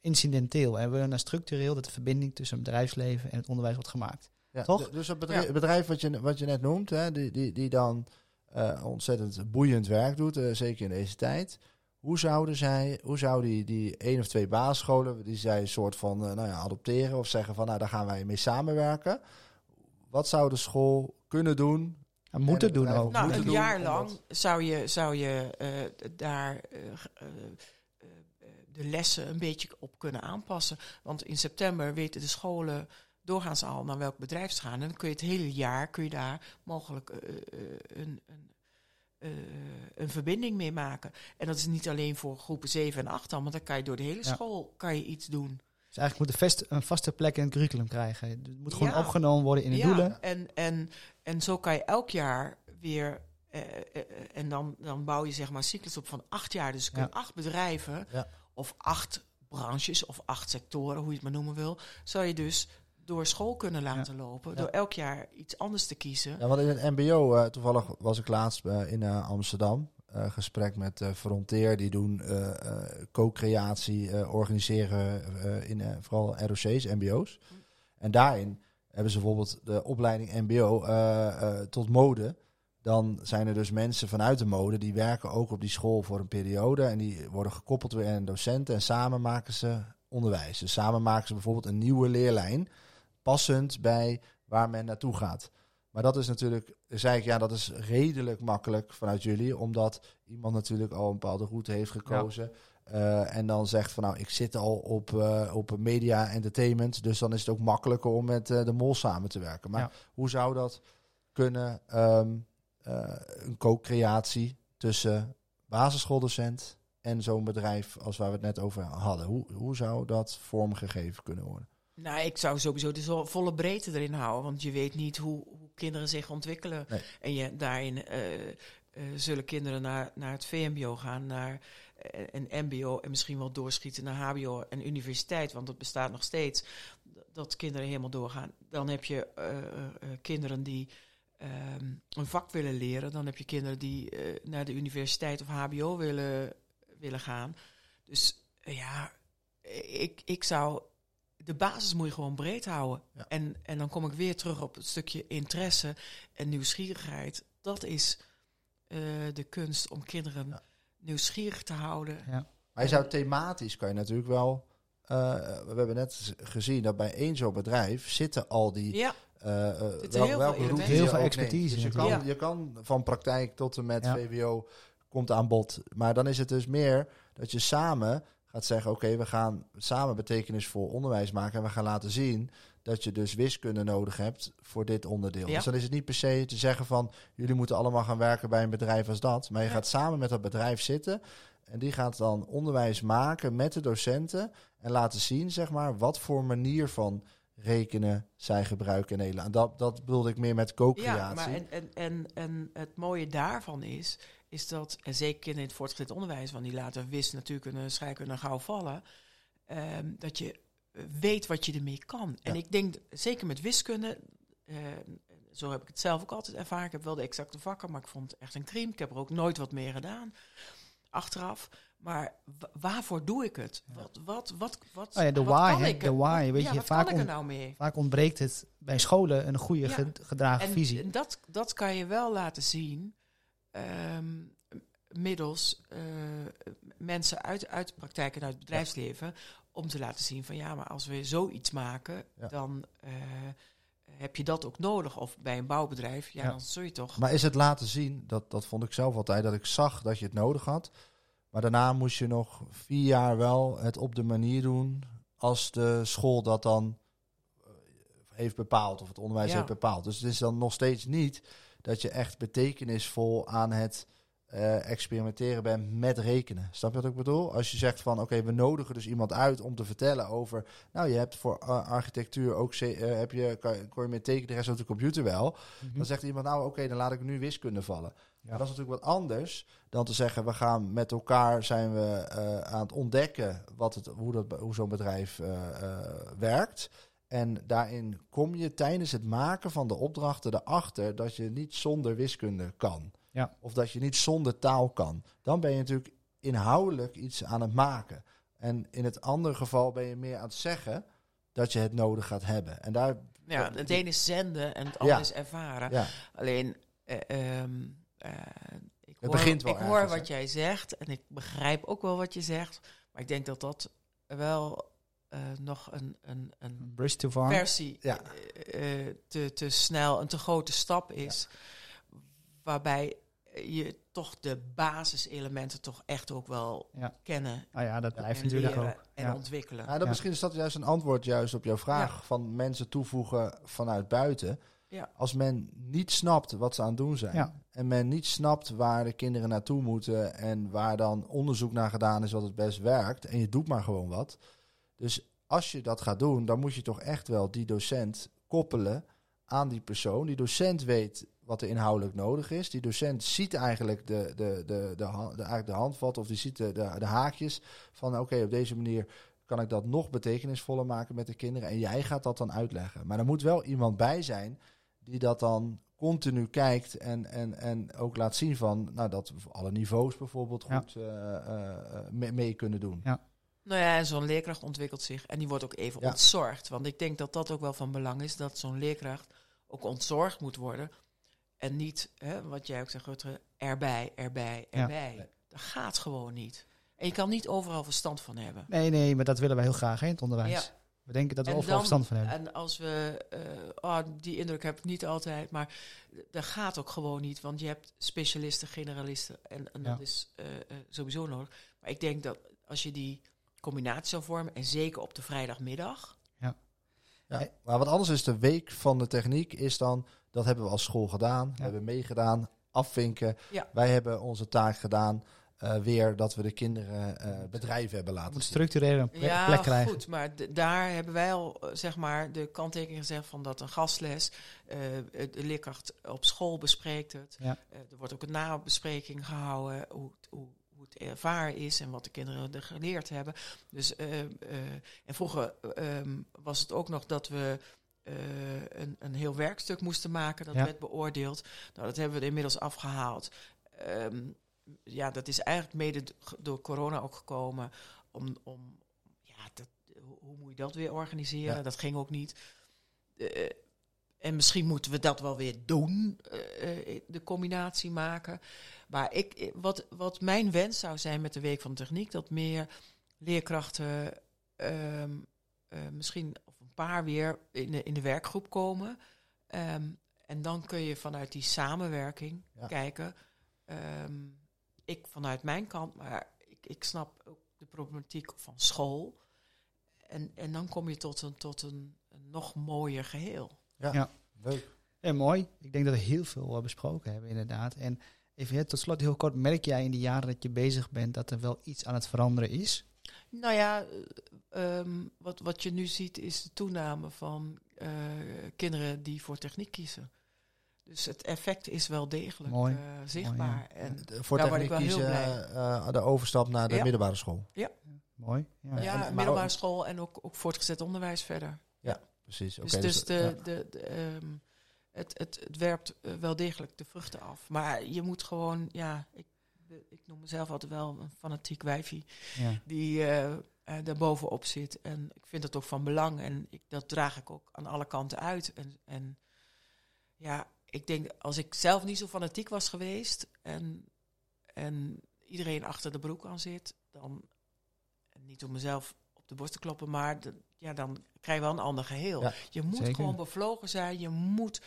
incidenteel en we willen naar structureel dat de verbinding tussen het bedrijfsleven en het onderwijs wordt gemaakt. Ja, Toch? Dus het bedrijf, Ja. bedrijf wat, je, wat je net noemt, hè, die, die, die dan eh, ontzettend boeiend werk doet, eh, zeker in deze tijd. Hoe zouden zij, hoe zou die, die één of twee basisscholen, die zij een soort van eh, nou ja, adopteren of zeggen van nou daar gaan wij mee samenwerken. Wat zou de school kunnen doen? En moeten het doen ook. nou, moeten een doen jaar lang zou je, zou je eh, daar eh, eh, eh, de lessen een beetje op kunnen aanpassen. Want in september weten de scholen doorgaans al naar welk bedrijf ze gaan. En dan kun je het hele jaar kun je daar mogelijk eh, eh, een, een, eh, een verbinding mee maken. En dat is niet alleen voor groepen 7 en 8 dan, want dan kan je door de hele Ja. school kan je iets doen. Dus eigenlijk moet een, vast, een vaste plek in het curriculum krijgen. Het moet gewoon Ja. opgenomen worden in de ja, doelen. En, en, en zo kan je elk jaar weer. eh, eh, en dan, dan bouw je zeg maar cyclus op van acht jaar. Dus er kunnen acht bedrijven of acht branches of acht sectoren, hoe je het maar noemen wil, zou je dus door school kunnen laten lopen. Door elk jaar iets anders te kiezen. Ja, want in het MBO, eh, toevallig was ik laatst eh, in eh, Amsterdam. gesprek met Frontier, die doen co-creatie, organiseren in vooral ROC's, MBO's. En daarin hebben ze bijvoorbeeld de opleiding MBO tot mode. Dan zijn er dus mensen vanuit de mode die werken ook op die school voor een periode. En die worden gekoppeld weer aan een docent. En samen maken ze onderwijs. Dus samen maken ze bijvoorbeeld een nieuwe leerlijn. Passend bij waar men naartoe gaat. Maar dat is natuurlijk, zei ik, ja, dat is redelijk makkelijk vanuit jullie. Omdat iemand natuurlijk al een bepaalde route heeft gekozen. Eh, en dan zegt van nou, ik zit al op, eh, op media entertainment. Dus dan is het ook makkelijker om met eh, de mol samen te werken. Maar Ja. hoe zou dat kunnen? ehm, eh, een co-creatie tussen basisschooldocent en zo'n bedrijf als waar we het net over hadden. Hoe, hoe zou dat vormgegeven kunnen worden? Nou, ik zou sowieso de zo- volle breedte erin houden. Want je weet niet hoe, hoe kinderen zich ontwikkelen. Nee. En je, daarin eh, eh, zullen kinderen naar, naar het VMBO gaan, naar eh, een MBO en misschien wel doorschieten naar HBO en universiteit. Want dat bestaat nog steeds. Dat kinderen helemaal doorgaan. Dan heb je kinderen die ehm, een vak willen leren. Dan heb je kinderen die naar de universiteit of HBO willen, willen gaan. Dus ja, ik, ik zou. De basis moet je gewoon breed houden. Ja. En, en dan kom ik weer terug op het stukje interesse en nieuwsgierigheid. Dat is eh, de kunst om kinderen Ja. nieuwsgierig te houden. Maar je zou thematisch kan je natuurlijk wel. eh, we hebben net gezien dat bij één zo'n bedrijf zitten al die. Ja, eh, wel- heel welke veel route Heel veel expertise Dus je kan, Ja. je kan van praktijk tot en met Ja. VWO komt aan bod. Maar dan is het dus meer dat je samen gaat zeggen: oké, we gaan samen betekenisvol onderwijs maken. En we gaan laten zien dat je dus wiskunde nodig hebt voor dit onderdeel. Ja. Dus dan is het niet per se te zeggen van jullie moeten allemaal gaan werken bij een bedrijf als dat. Maar je Ja. gaat samen met dat bedrijf zitten. En die gaat dan onderwijs maken met de docenten. En laten zien, zeg maar, wat voor manier van rekenen zij gebruiken in Nederland. En dat, dat bedoelde ik meer met co-creatie. ja maar en, en, en, en het mooie daarvan is, is dat, en zeker in het voortgezet onderwijs, want die laten wist, natuurkunde, scheikunde gauw vallen, ehm, dat je weet wat je ermee kan. En ik denk, zeker met wiskunde, ehm, zo heb ik het zelf ook altijd ervaren. Ik heb wel de exacte vakken, maar ik vond het echt een crime. Ik heb er ook nooit wat meer gedaan, achteraf. Maar wa- waarvoor doe ik het? Wat, wat, wat, wat, Oh ja, de wat why, kan ik de why, weet ja, je, vaak er on- nou mee? Vaak ontbreekt het bij scholen een goede Ja. ge- gedragen En visie. dat, dat kan je wel laten zien ehm, middels eh, mensen uit, uit de praktijk en uit het bedrijfsleven. Om te laten zien van ja, maar als we zoiets maken, Ja. dan eh, heb je dat ook nodig. Of bij een bouwbedrijf, ja, Ja. dan zul je toch. Maar is het laten zien, dat, dat vond ik zelf altijd, dat ik zag dat je het nodig had. Maar daarna moest je nog vier jaar wel het op de manier doen als de school dat dan eh, heeft bepaald, of het onderwijs heeft bepaald. Dus het is dan nog steeds niet dat je echt betekenisvol aan het eh, experimenteren bent met rekenen. Snap je wat ik bedoel? Als je zegt van oké, we nodigen dus iemand uit om te vertellen over. Nou, je hebt voor architectuur ook eh, heb je, kan, kon je met tekenen de rest op de computer wel. Mhm. Dan zegt iemand, nou oké, dan laat ik nu wiskunde vallen. Ja. Maar dat is natuurlijk wat anders dan te zeggen, we gaan met elkaar zijn we eh, aan het ontdekken wat het, hoe, dat, hoe zo'n bedrijf werkt. En daarin kom je tijdens het maken van de opdrachten erachter dat je niet zonder wiskunde kan. Ja. Of dat je niet zonder taal kan. Dan ben je natuurlijk inhoudelijk iets aan het maken. En in het andere geval ben je meer aan het zeggen dat je het nodig gaat hebben. En daar, ja, het ene is zenden en het andere Ja. is ervaren. ja, Alleen, eh, ehm, eh, ik hoor, begint wel ik hoor ergens, wat hè? jij zegt en ik begrijp ook wel wat je zegt. Maar ik denk dat dat wel eh, nog een, een, een Bridge too far. versie Ja. eh, eh, te, te snel, een te grote stap is. Waarbij je toch de basiselementen toch echt ook wel Ja. kennen. Nou ja, dat blijft en natuurlijk ook. en Ja. ontwikkelen. Ja, dat Ja. Misschien is dat juist een antwoord juist op jouw vraag van mensen toevoegen vanuit buiten. Ja. Als men niet snapt wat ze aan het doen zijn Ja. en men niet snapt waar de kinderen naartoe moeten en waar dan onderzoek naar gedaan is wat het best werkt en je doet maar gewoon wat. Dus als je dat gaat doen, dan moet je toch echt wel die docent koppelen aan die persoon. Die docent weet wat er inhoudelijk nodig is. Die docent ziet eigenlijk de, de, de, de, eigenlijk de handvat of die ziet de, de, de haakjes van oké, op deze manier kan ik dat nog betekenisvoller maken met de kinderen. En jij gaat dat dan uitleggen. Maar er moet wel iemand bij zijn die dat dan continu kijkt en, en, en ook laat zien van nou, dat we alle niveaus bijvoorbeeld goed eh, eh, eh, mee, mee kunnen doen. Ja. Nou ja, en zo'n leerkracht ontwikkelt zich en die wordt ook even Ja. ontzorgd. Want ik denk dat dat ook wel van belang is, dat zo'n leerkracht ook ontzorgd moet worden. En niet, hè, wat jij ook zegt, Rutte, erbij, erbij, erbij. Dat gaat gewoon niet. En je kan niet overal verstand van hebben. Nee, nee, maar dat willen wij heel graag hè, in het onderwijs. Ja. We denken dat we En overal dan- verstand van hebben. En als we, eh, oh, die indruk heb ik niet altijd, maar dat gaat ook gewoon niet. Want je hebt specialisten, generalisten en, dat is eh, eh, sowieso nodig. Maar ik denk dat als je die combinatie zou vormen, en zeker op de vrijdagmiddag, Ja. Maar wat anders is de week van de techniek, is dan, dat hebben we als school gedaan, we hebben meegedaan, afvinken. Ja. Wij hebben onze taak gedaan, eh, weer dat we de kinderen eh, bedrijven hebben laten moeten zien. structureel een plek, Ja, plek krijgen. goed, maar daar hebben wij al eh, zeg maar de kanttekening gezegd van dat een gastles, eh, de leerkracht op school bespreekt het. Ja. Eh, er wordt ook een nabespreking gehouden hoe, hoe, hoe het ervaren is en wat de kinderen er geleerd hebben. Dus, eh, eh, en vroeger eh, ehm, was het ook nog dat we eh, een, een heel werkstuk moesten maken. Dat Ja. werd beoordeeld. Nou, dat hebben we er inmiddels afgehaald. Ehm, ja, dat is eigenlijk mede door corona ook gekomen. Om, om ja, dat, hoe, hoe moet je dat weer organiseren? Ja. Dat ging ook niet. En misschien moeten we dat wel weer doen, eh, eh, de combinatie maken. Maar ik, eh, wat, wat mijn wens zou zijn met de Week van Techniek, dat meer leerkrachten ehm, eh, misschien of een paar weer in de, in de werkgroep komen. Ehm, en dan kun je vanuit die samenwerking Ja. kijken. Ehm, ik vanuit mijn kant, maar ik, ik snap ook de problematiek van school. En, en dan kom je tot een, tot een, een nog mooier geheel. Leuk. Ja, mooi. Ik denk dat we heel veel eh, besproken hebben, inderdaad. En even hè, tot slot heel kort, merk jij in de jaren dat je bezig bent dat er wel iets aan het veranderen is? Nou ja, eh, ehm, wat, wat je nu ziet is de toename van eh, kinderen die voor techniek kiezen. Dus het effect is wel degelijk Mooi. eh, zichtbaar. Mooi, En De- Voor daar word ik techniek wel heel kiezen eh, de overstap naar de Ja. middelbare school. Mooi. Ja. ja, en- maar middelbare ook- school en ook, ook voortgezet onderwijs verder. Precies. Dus, Oké, dus de, ja. de, de, ehm, het, het, het werpt eh, wel degelijk de vruchten af. Maar je moet gewoon, ja, ik, ik noem mezelf altijd wel een fanatiek wijfie. Ja. die eh eh, daar bovenop zit. En ik vind het ook van belang. En ik, dat draag ik ook aan alle kanten uit. En, en ja, ik denk, als ik zelf niet zo fanatiek was geweest en, en iedereen achter de broek aan zit, dan, niet om mezelf op de borst te kloppen, maar de- ja, dan krijg je wel een ander geheel. Ja, je moet zeker. gewoon bevlogen zijn, je moet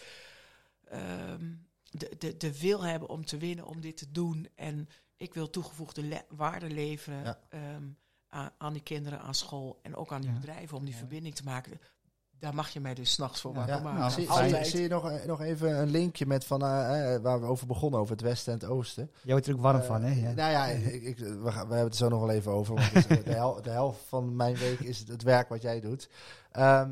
ehm, de, de, de wil hebben om te winnen, om dit te doen. En ik wil toegevoegde le- waarde leveren Ja. ehm, aan, aan die kinderen, aan school en ook aan die bedrijven om die verbinding te maken. Daar mag je mij dus s'nachts voor wakker Ja, maken. nou, zie, Altijd. zie, zie je nog, eh, nog even een linkje met van, eh, eh, waar we over begonnen, over het westen en het oosten. Jij wordt er ook warm van, hè? Ja. Nou ja, ik, ik, we, gaan, we hebben het zo nog wel even over. Want de, hel- de helft van mijn week is het, het werk wat jij doet. Ehm,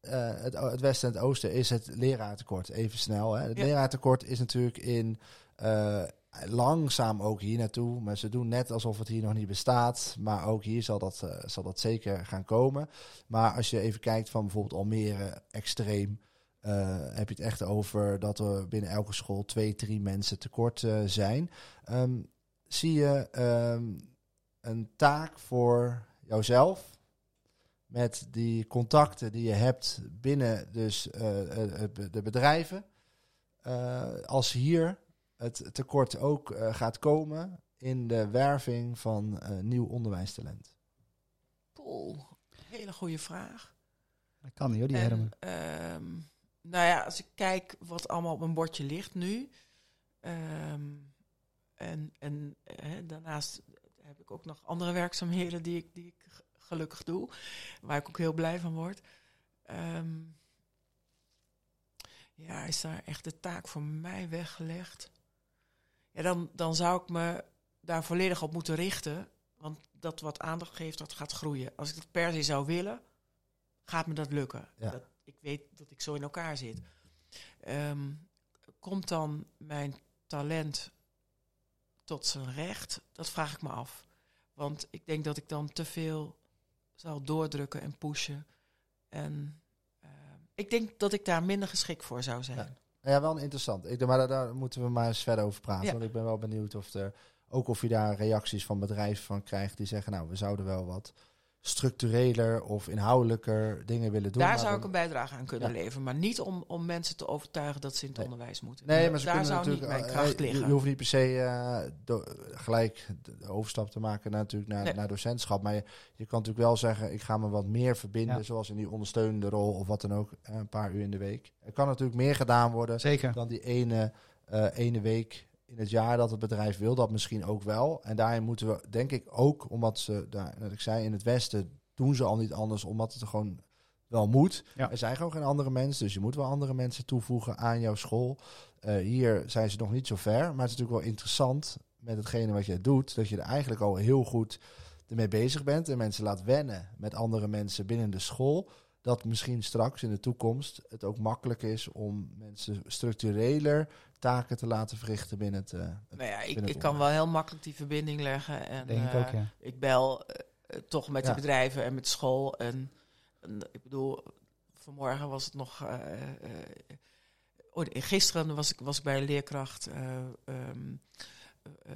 eh, het, het westen en het oosten is het leraartekort. Even snel. Hè. Het Ja. leraartekort is natuurlijk in eh, langzaam ook hier naartoe. Maar ze doen net alsof het hier nog niet bestaat. Maar ook hier zal dat, eh, zal dat zeker gaan komen. Maar als je even kijkt van bijvoorbeeld Almere, extreem. eh, heb je het echt over dat er binnen elke school twee, drie mensen tekort eh, zijn. Ehm, zie je ehm, een taak voor jouzelf met die contacten die je hebt binnen dus, de bedrijven. Als hier het tekort ook eh, gaat komen in de werving van eh, nieuw onderwijstalent. Poeh, hele goede vraag. Dat kan niet, hoor, die Hermen. En, ehm, nou ja, als ik kijk wat allemaal op mijn bordje ligt nu. ehm, en en hè, daarnaast heb ik ook nog andere werkzaamheden die ik, die ik gelukkig doe. Waar ik ook heel blij van word. Ehm, ja, is daar echt de taak voor mij weggelegd? Ja, dan, dan zou ik me daar volledig op moeten richten. Want dat wat aandacht geeft, dat gaat groeien. Als ik het per se zou willen, gaat me dat lukken. Ja. Dat, ik weet dat ik zo in elkaar zit. Ehm, komt dan mijn talent tot zijn recht? Dat vraag ik me af. Want ik denk dat ik dan te veel zal doordrukken en pushen. En eh, ik denk dat ik daar minder geschikt voor zou zijn. Ja. Nou ja, wel interessant. Ik, maar daar, daar moeten we maar eens verder over praten. Ja. Want ik ben wel benieuwd of er ook of je daar reacties van bedrijven van krijgt die zeggen, nou, we zouden wel wat structureler of inhoudelijker dingen willen doen. Daar zou ik een bijdrage aan kunnen Ja. leveren. Maar niet om, om mensen te overtuigen dat ze in het Nee. onderwijs moeten. Nee, maar ze daar kunnen zou niet natuurlijk, mijn eh, kracht je- liggen. Je, hoeft niet per se eh, do- gelijk de overstap te maken naar, natuurlijk naar, Nee. naar docentschap. Maar je, je kan natuurlijk wel zeggen, ik ga me wat meer verbinden, Ja. zoals in die ondersteunende rol of wat dan ook, eh, een paar uur in de week. Er kan natuurlijk meer gedaan worden Zeker. dan die ene, eh, ene week in het jaar dat het bedrijf wil dat misschien ook wel. En daarin moeten we, denk ik ook, omdat ze, daar, net ik zei, in het Westen doen ze al niet anders, omdat het er gewoon wel moet. Ja. Er zijn gewoon geen andere mensen, dus je moet wel andere mensen toevoegen aan jouw school. Eh, hier zijn ze nog niet zo ver, maar het is natuurlijk wel interessant met hetgene wat jij doet, dat je er eigenlijk al heel goed ermee bezig bent en mensen laat wennen met andere mensen binnen de school. Dat misschien straks in de toekomst het ook makkelijk is om mensen structureler taken te laten verrichten binnen het. eh, het- Nou ja, ik, ik kan wel heel makkelijk die verbinding leggen. En, Denk ik eh, ook, ja. Ik bel eh, toch met Ja. de bedrijven en met school. En, en ik bedoel, vanmorgen was het nog. eh, eh, oh, nee, gisteren was ik, was ik bij een leerkracht. eh, ehm, eh,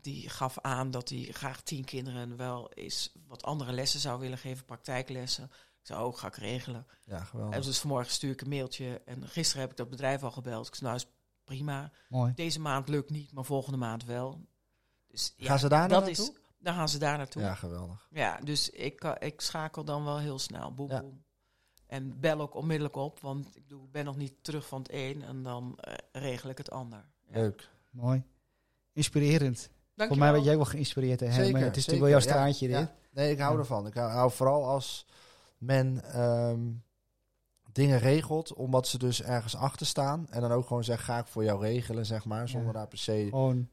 die gaf aan dat hij graag tien kinderen wel eens wat andere lessen zou willen geven, praktijklessen. Zei, ook ga ik regelen. Ja, En geweldig. dus vanmorgen stuur ik een mailtje. En gisteren heb ik dat bedrijf al gebeld. Ik zei, nou is prima. Mooi. Deze maand lukt niet, maar volgende maand wel. Dus ja, Gaan ze daar dat naartoe? is, dan gaan ze daar naartoe. Ja, Ja, geweldig. dus ik, ik schakel dan wel heel snel. Boem, Ja. boem. En bel ook onmiddellijk op, want ik ben nog niet terug van het een en dan eh, regel ik het ander. Ja. Leuk. Mooi. Inspirerend. Voor mij werd jij wel geïnspireerd. Hè? Zeker, maar het is zeker. natuurlijk wel jouw Ja, straatje ja. dit. Nee, ik hou Ja. ervan. Ik hou, hou vooral als men ehm, dingen regelt, omdat ze dus ergens achter staan. En dan ook gewoon zeggen, ga ik voor jou regelen, zeg maar. Zonder Ja. daar per se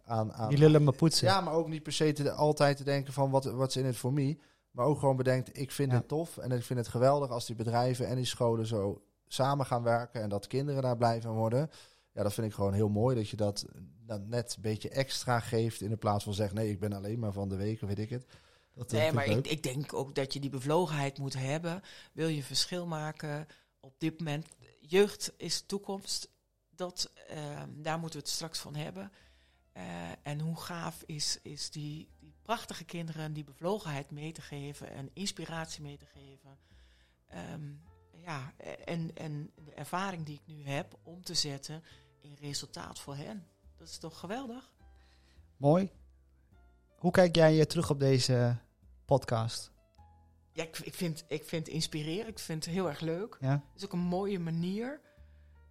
aan... aan die lullen maar poetsen. Ja, maar ook niet per se te, altijd te denken van wat, wat is in het voor me. Maar ook gewoon bedenkt, ik vind Ja. het tof. En ik vind het geweldig als die bedrijven en die scholen zo samen gaan werken. En dat kinderen daar blij van worden. Ja, dat vind ik gewoon heel mooi. Dat je dat dan net een beetje extra geeft. In de plaats van zeggen, nee, ik ben alleen maar van de week of weet ik het. Dat, eh, Nee, maar ik denk ook dat je die bevlogenheid moet hebben. Wil je verschil maken op dit moment? Jeugd is toekomst. Dat, ehm, daar moeten we het straks van hebben. Eh, en hoe gaaf is, is die, die prachtige kinderen die bevlogenheid mee te geven en inspiratie mee te geven. Ehm, ja, en, en de ervaring die ik nu heb om te zetten in resultaat voor hen. Dat is toch geweldig? Mooi. Hoe kijk jij eh, terug op deze podcast? Ja, ik, ik, vind, ik vind het inspirerend. Ik vind het heel erg leuk. Ja? Het is ook een mooie manier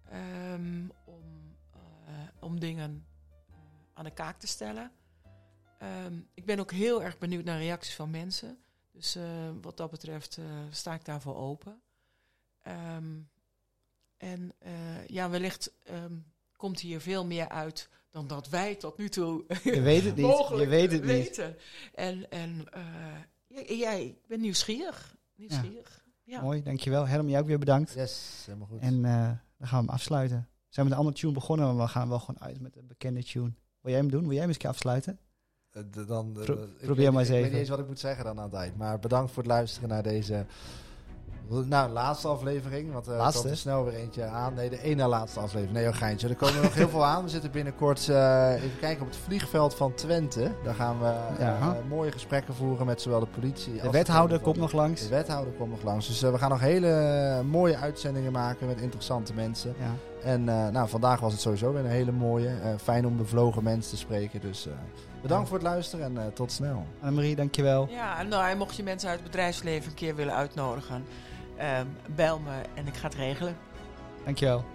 ehm, om, eh, om dingen eh, aan de kaak te stellen. Ehm, ik ben ook heel erg benieuwd naar reacties van mensen. Dus eh, wat dat betreft sta ik daarvoor open. Ehm, en ja, wellicht komt hier veel meer uit dan dat wij tot nu toe Je weet het niet. mogelijk Je weet het niet. weten. En, en eh, ja, ik ben nieuwsgierig. Nieuwsgierig. Ja. Mooi, dankjewel. Herm, jij ook weer bedankt. Yes, helemaal goed. En eh, dan gaan we hem afsluiten. We zijn met een andere tune begonnen, maar we gaan wel gewoon uit met een bekende tune. Wil jij hem doen? Wil jij hem eens een keer afsluiten? Eh, dan, Pro- ik probeer weet- maar eens Ik weet even. niet eens wat ik moet zeggen dan aan het eind. Maar bedankt voor het luisteren naar deze... Nou, laatste aflevering. Want er Laatste? komt er snel weer eentje aan. Nee, de ene laatste aflevering. Nee, een geintje. Er komen nog heel veel aan. We zitten binnenkort eh, even kijken op het vliegveld van Twente. Daar gaan we eh, Ja. mooie gesprekken voeren met zowel de politie... als De wethouder komt nog langs. De wethouder komt nog langs. Dus we gaan nog hele mooie uitzendingen maken met interessante mensen. Ja. En eh, nou, vandaag was het sowieso weer een hele mooie. eh, fijn om bevlogen mensen te spreken. Dus eh, bedankt voor het luisteren en eh, tot snel. Annemarie, dankjewel. Ja, en nou, en mocht je mensen uit het bedrijfsleven een keer willen uitnodigen, bel me en ik ga het regelen. Dankjewel.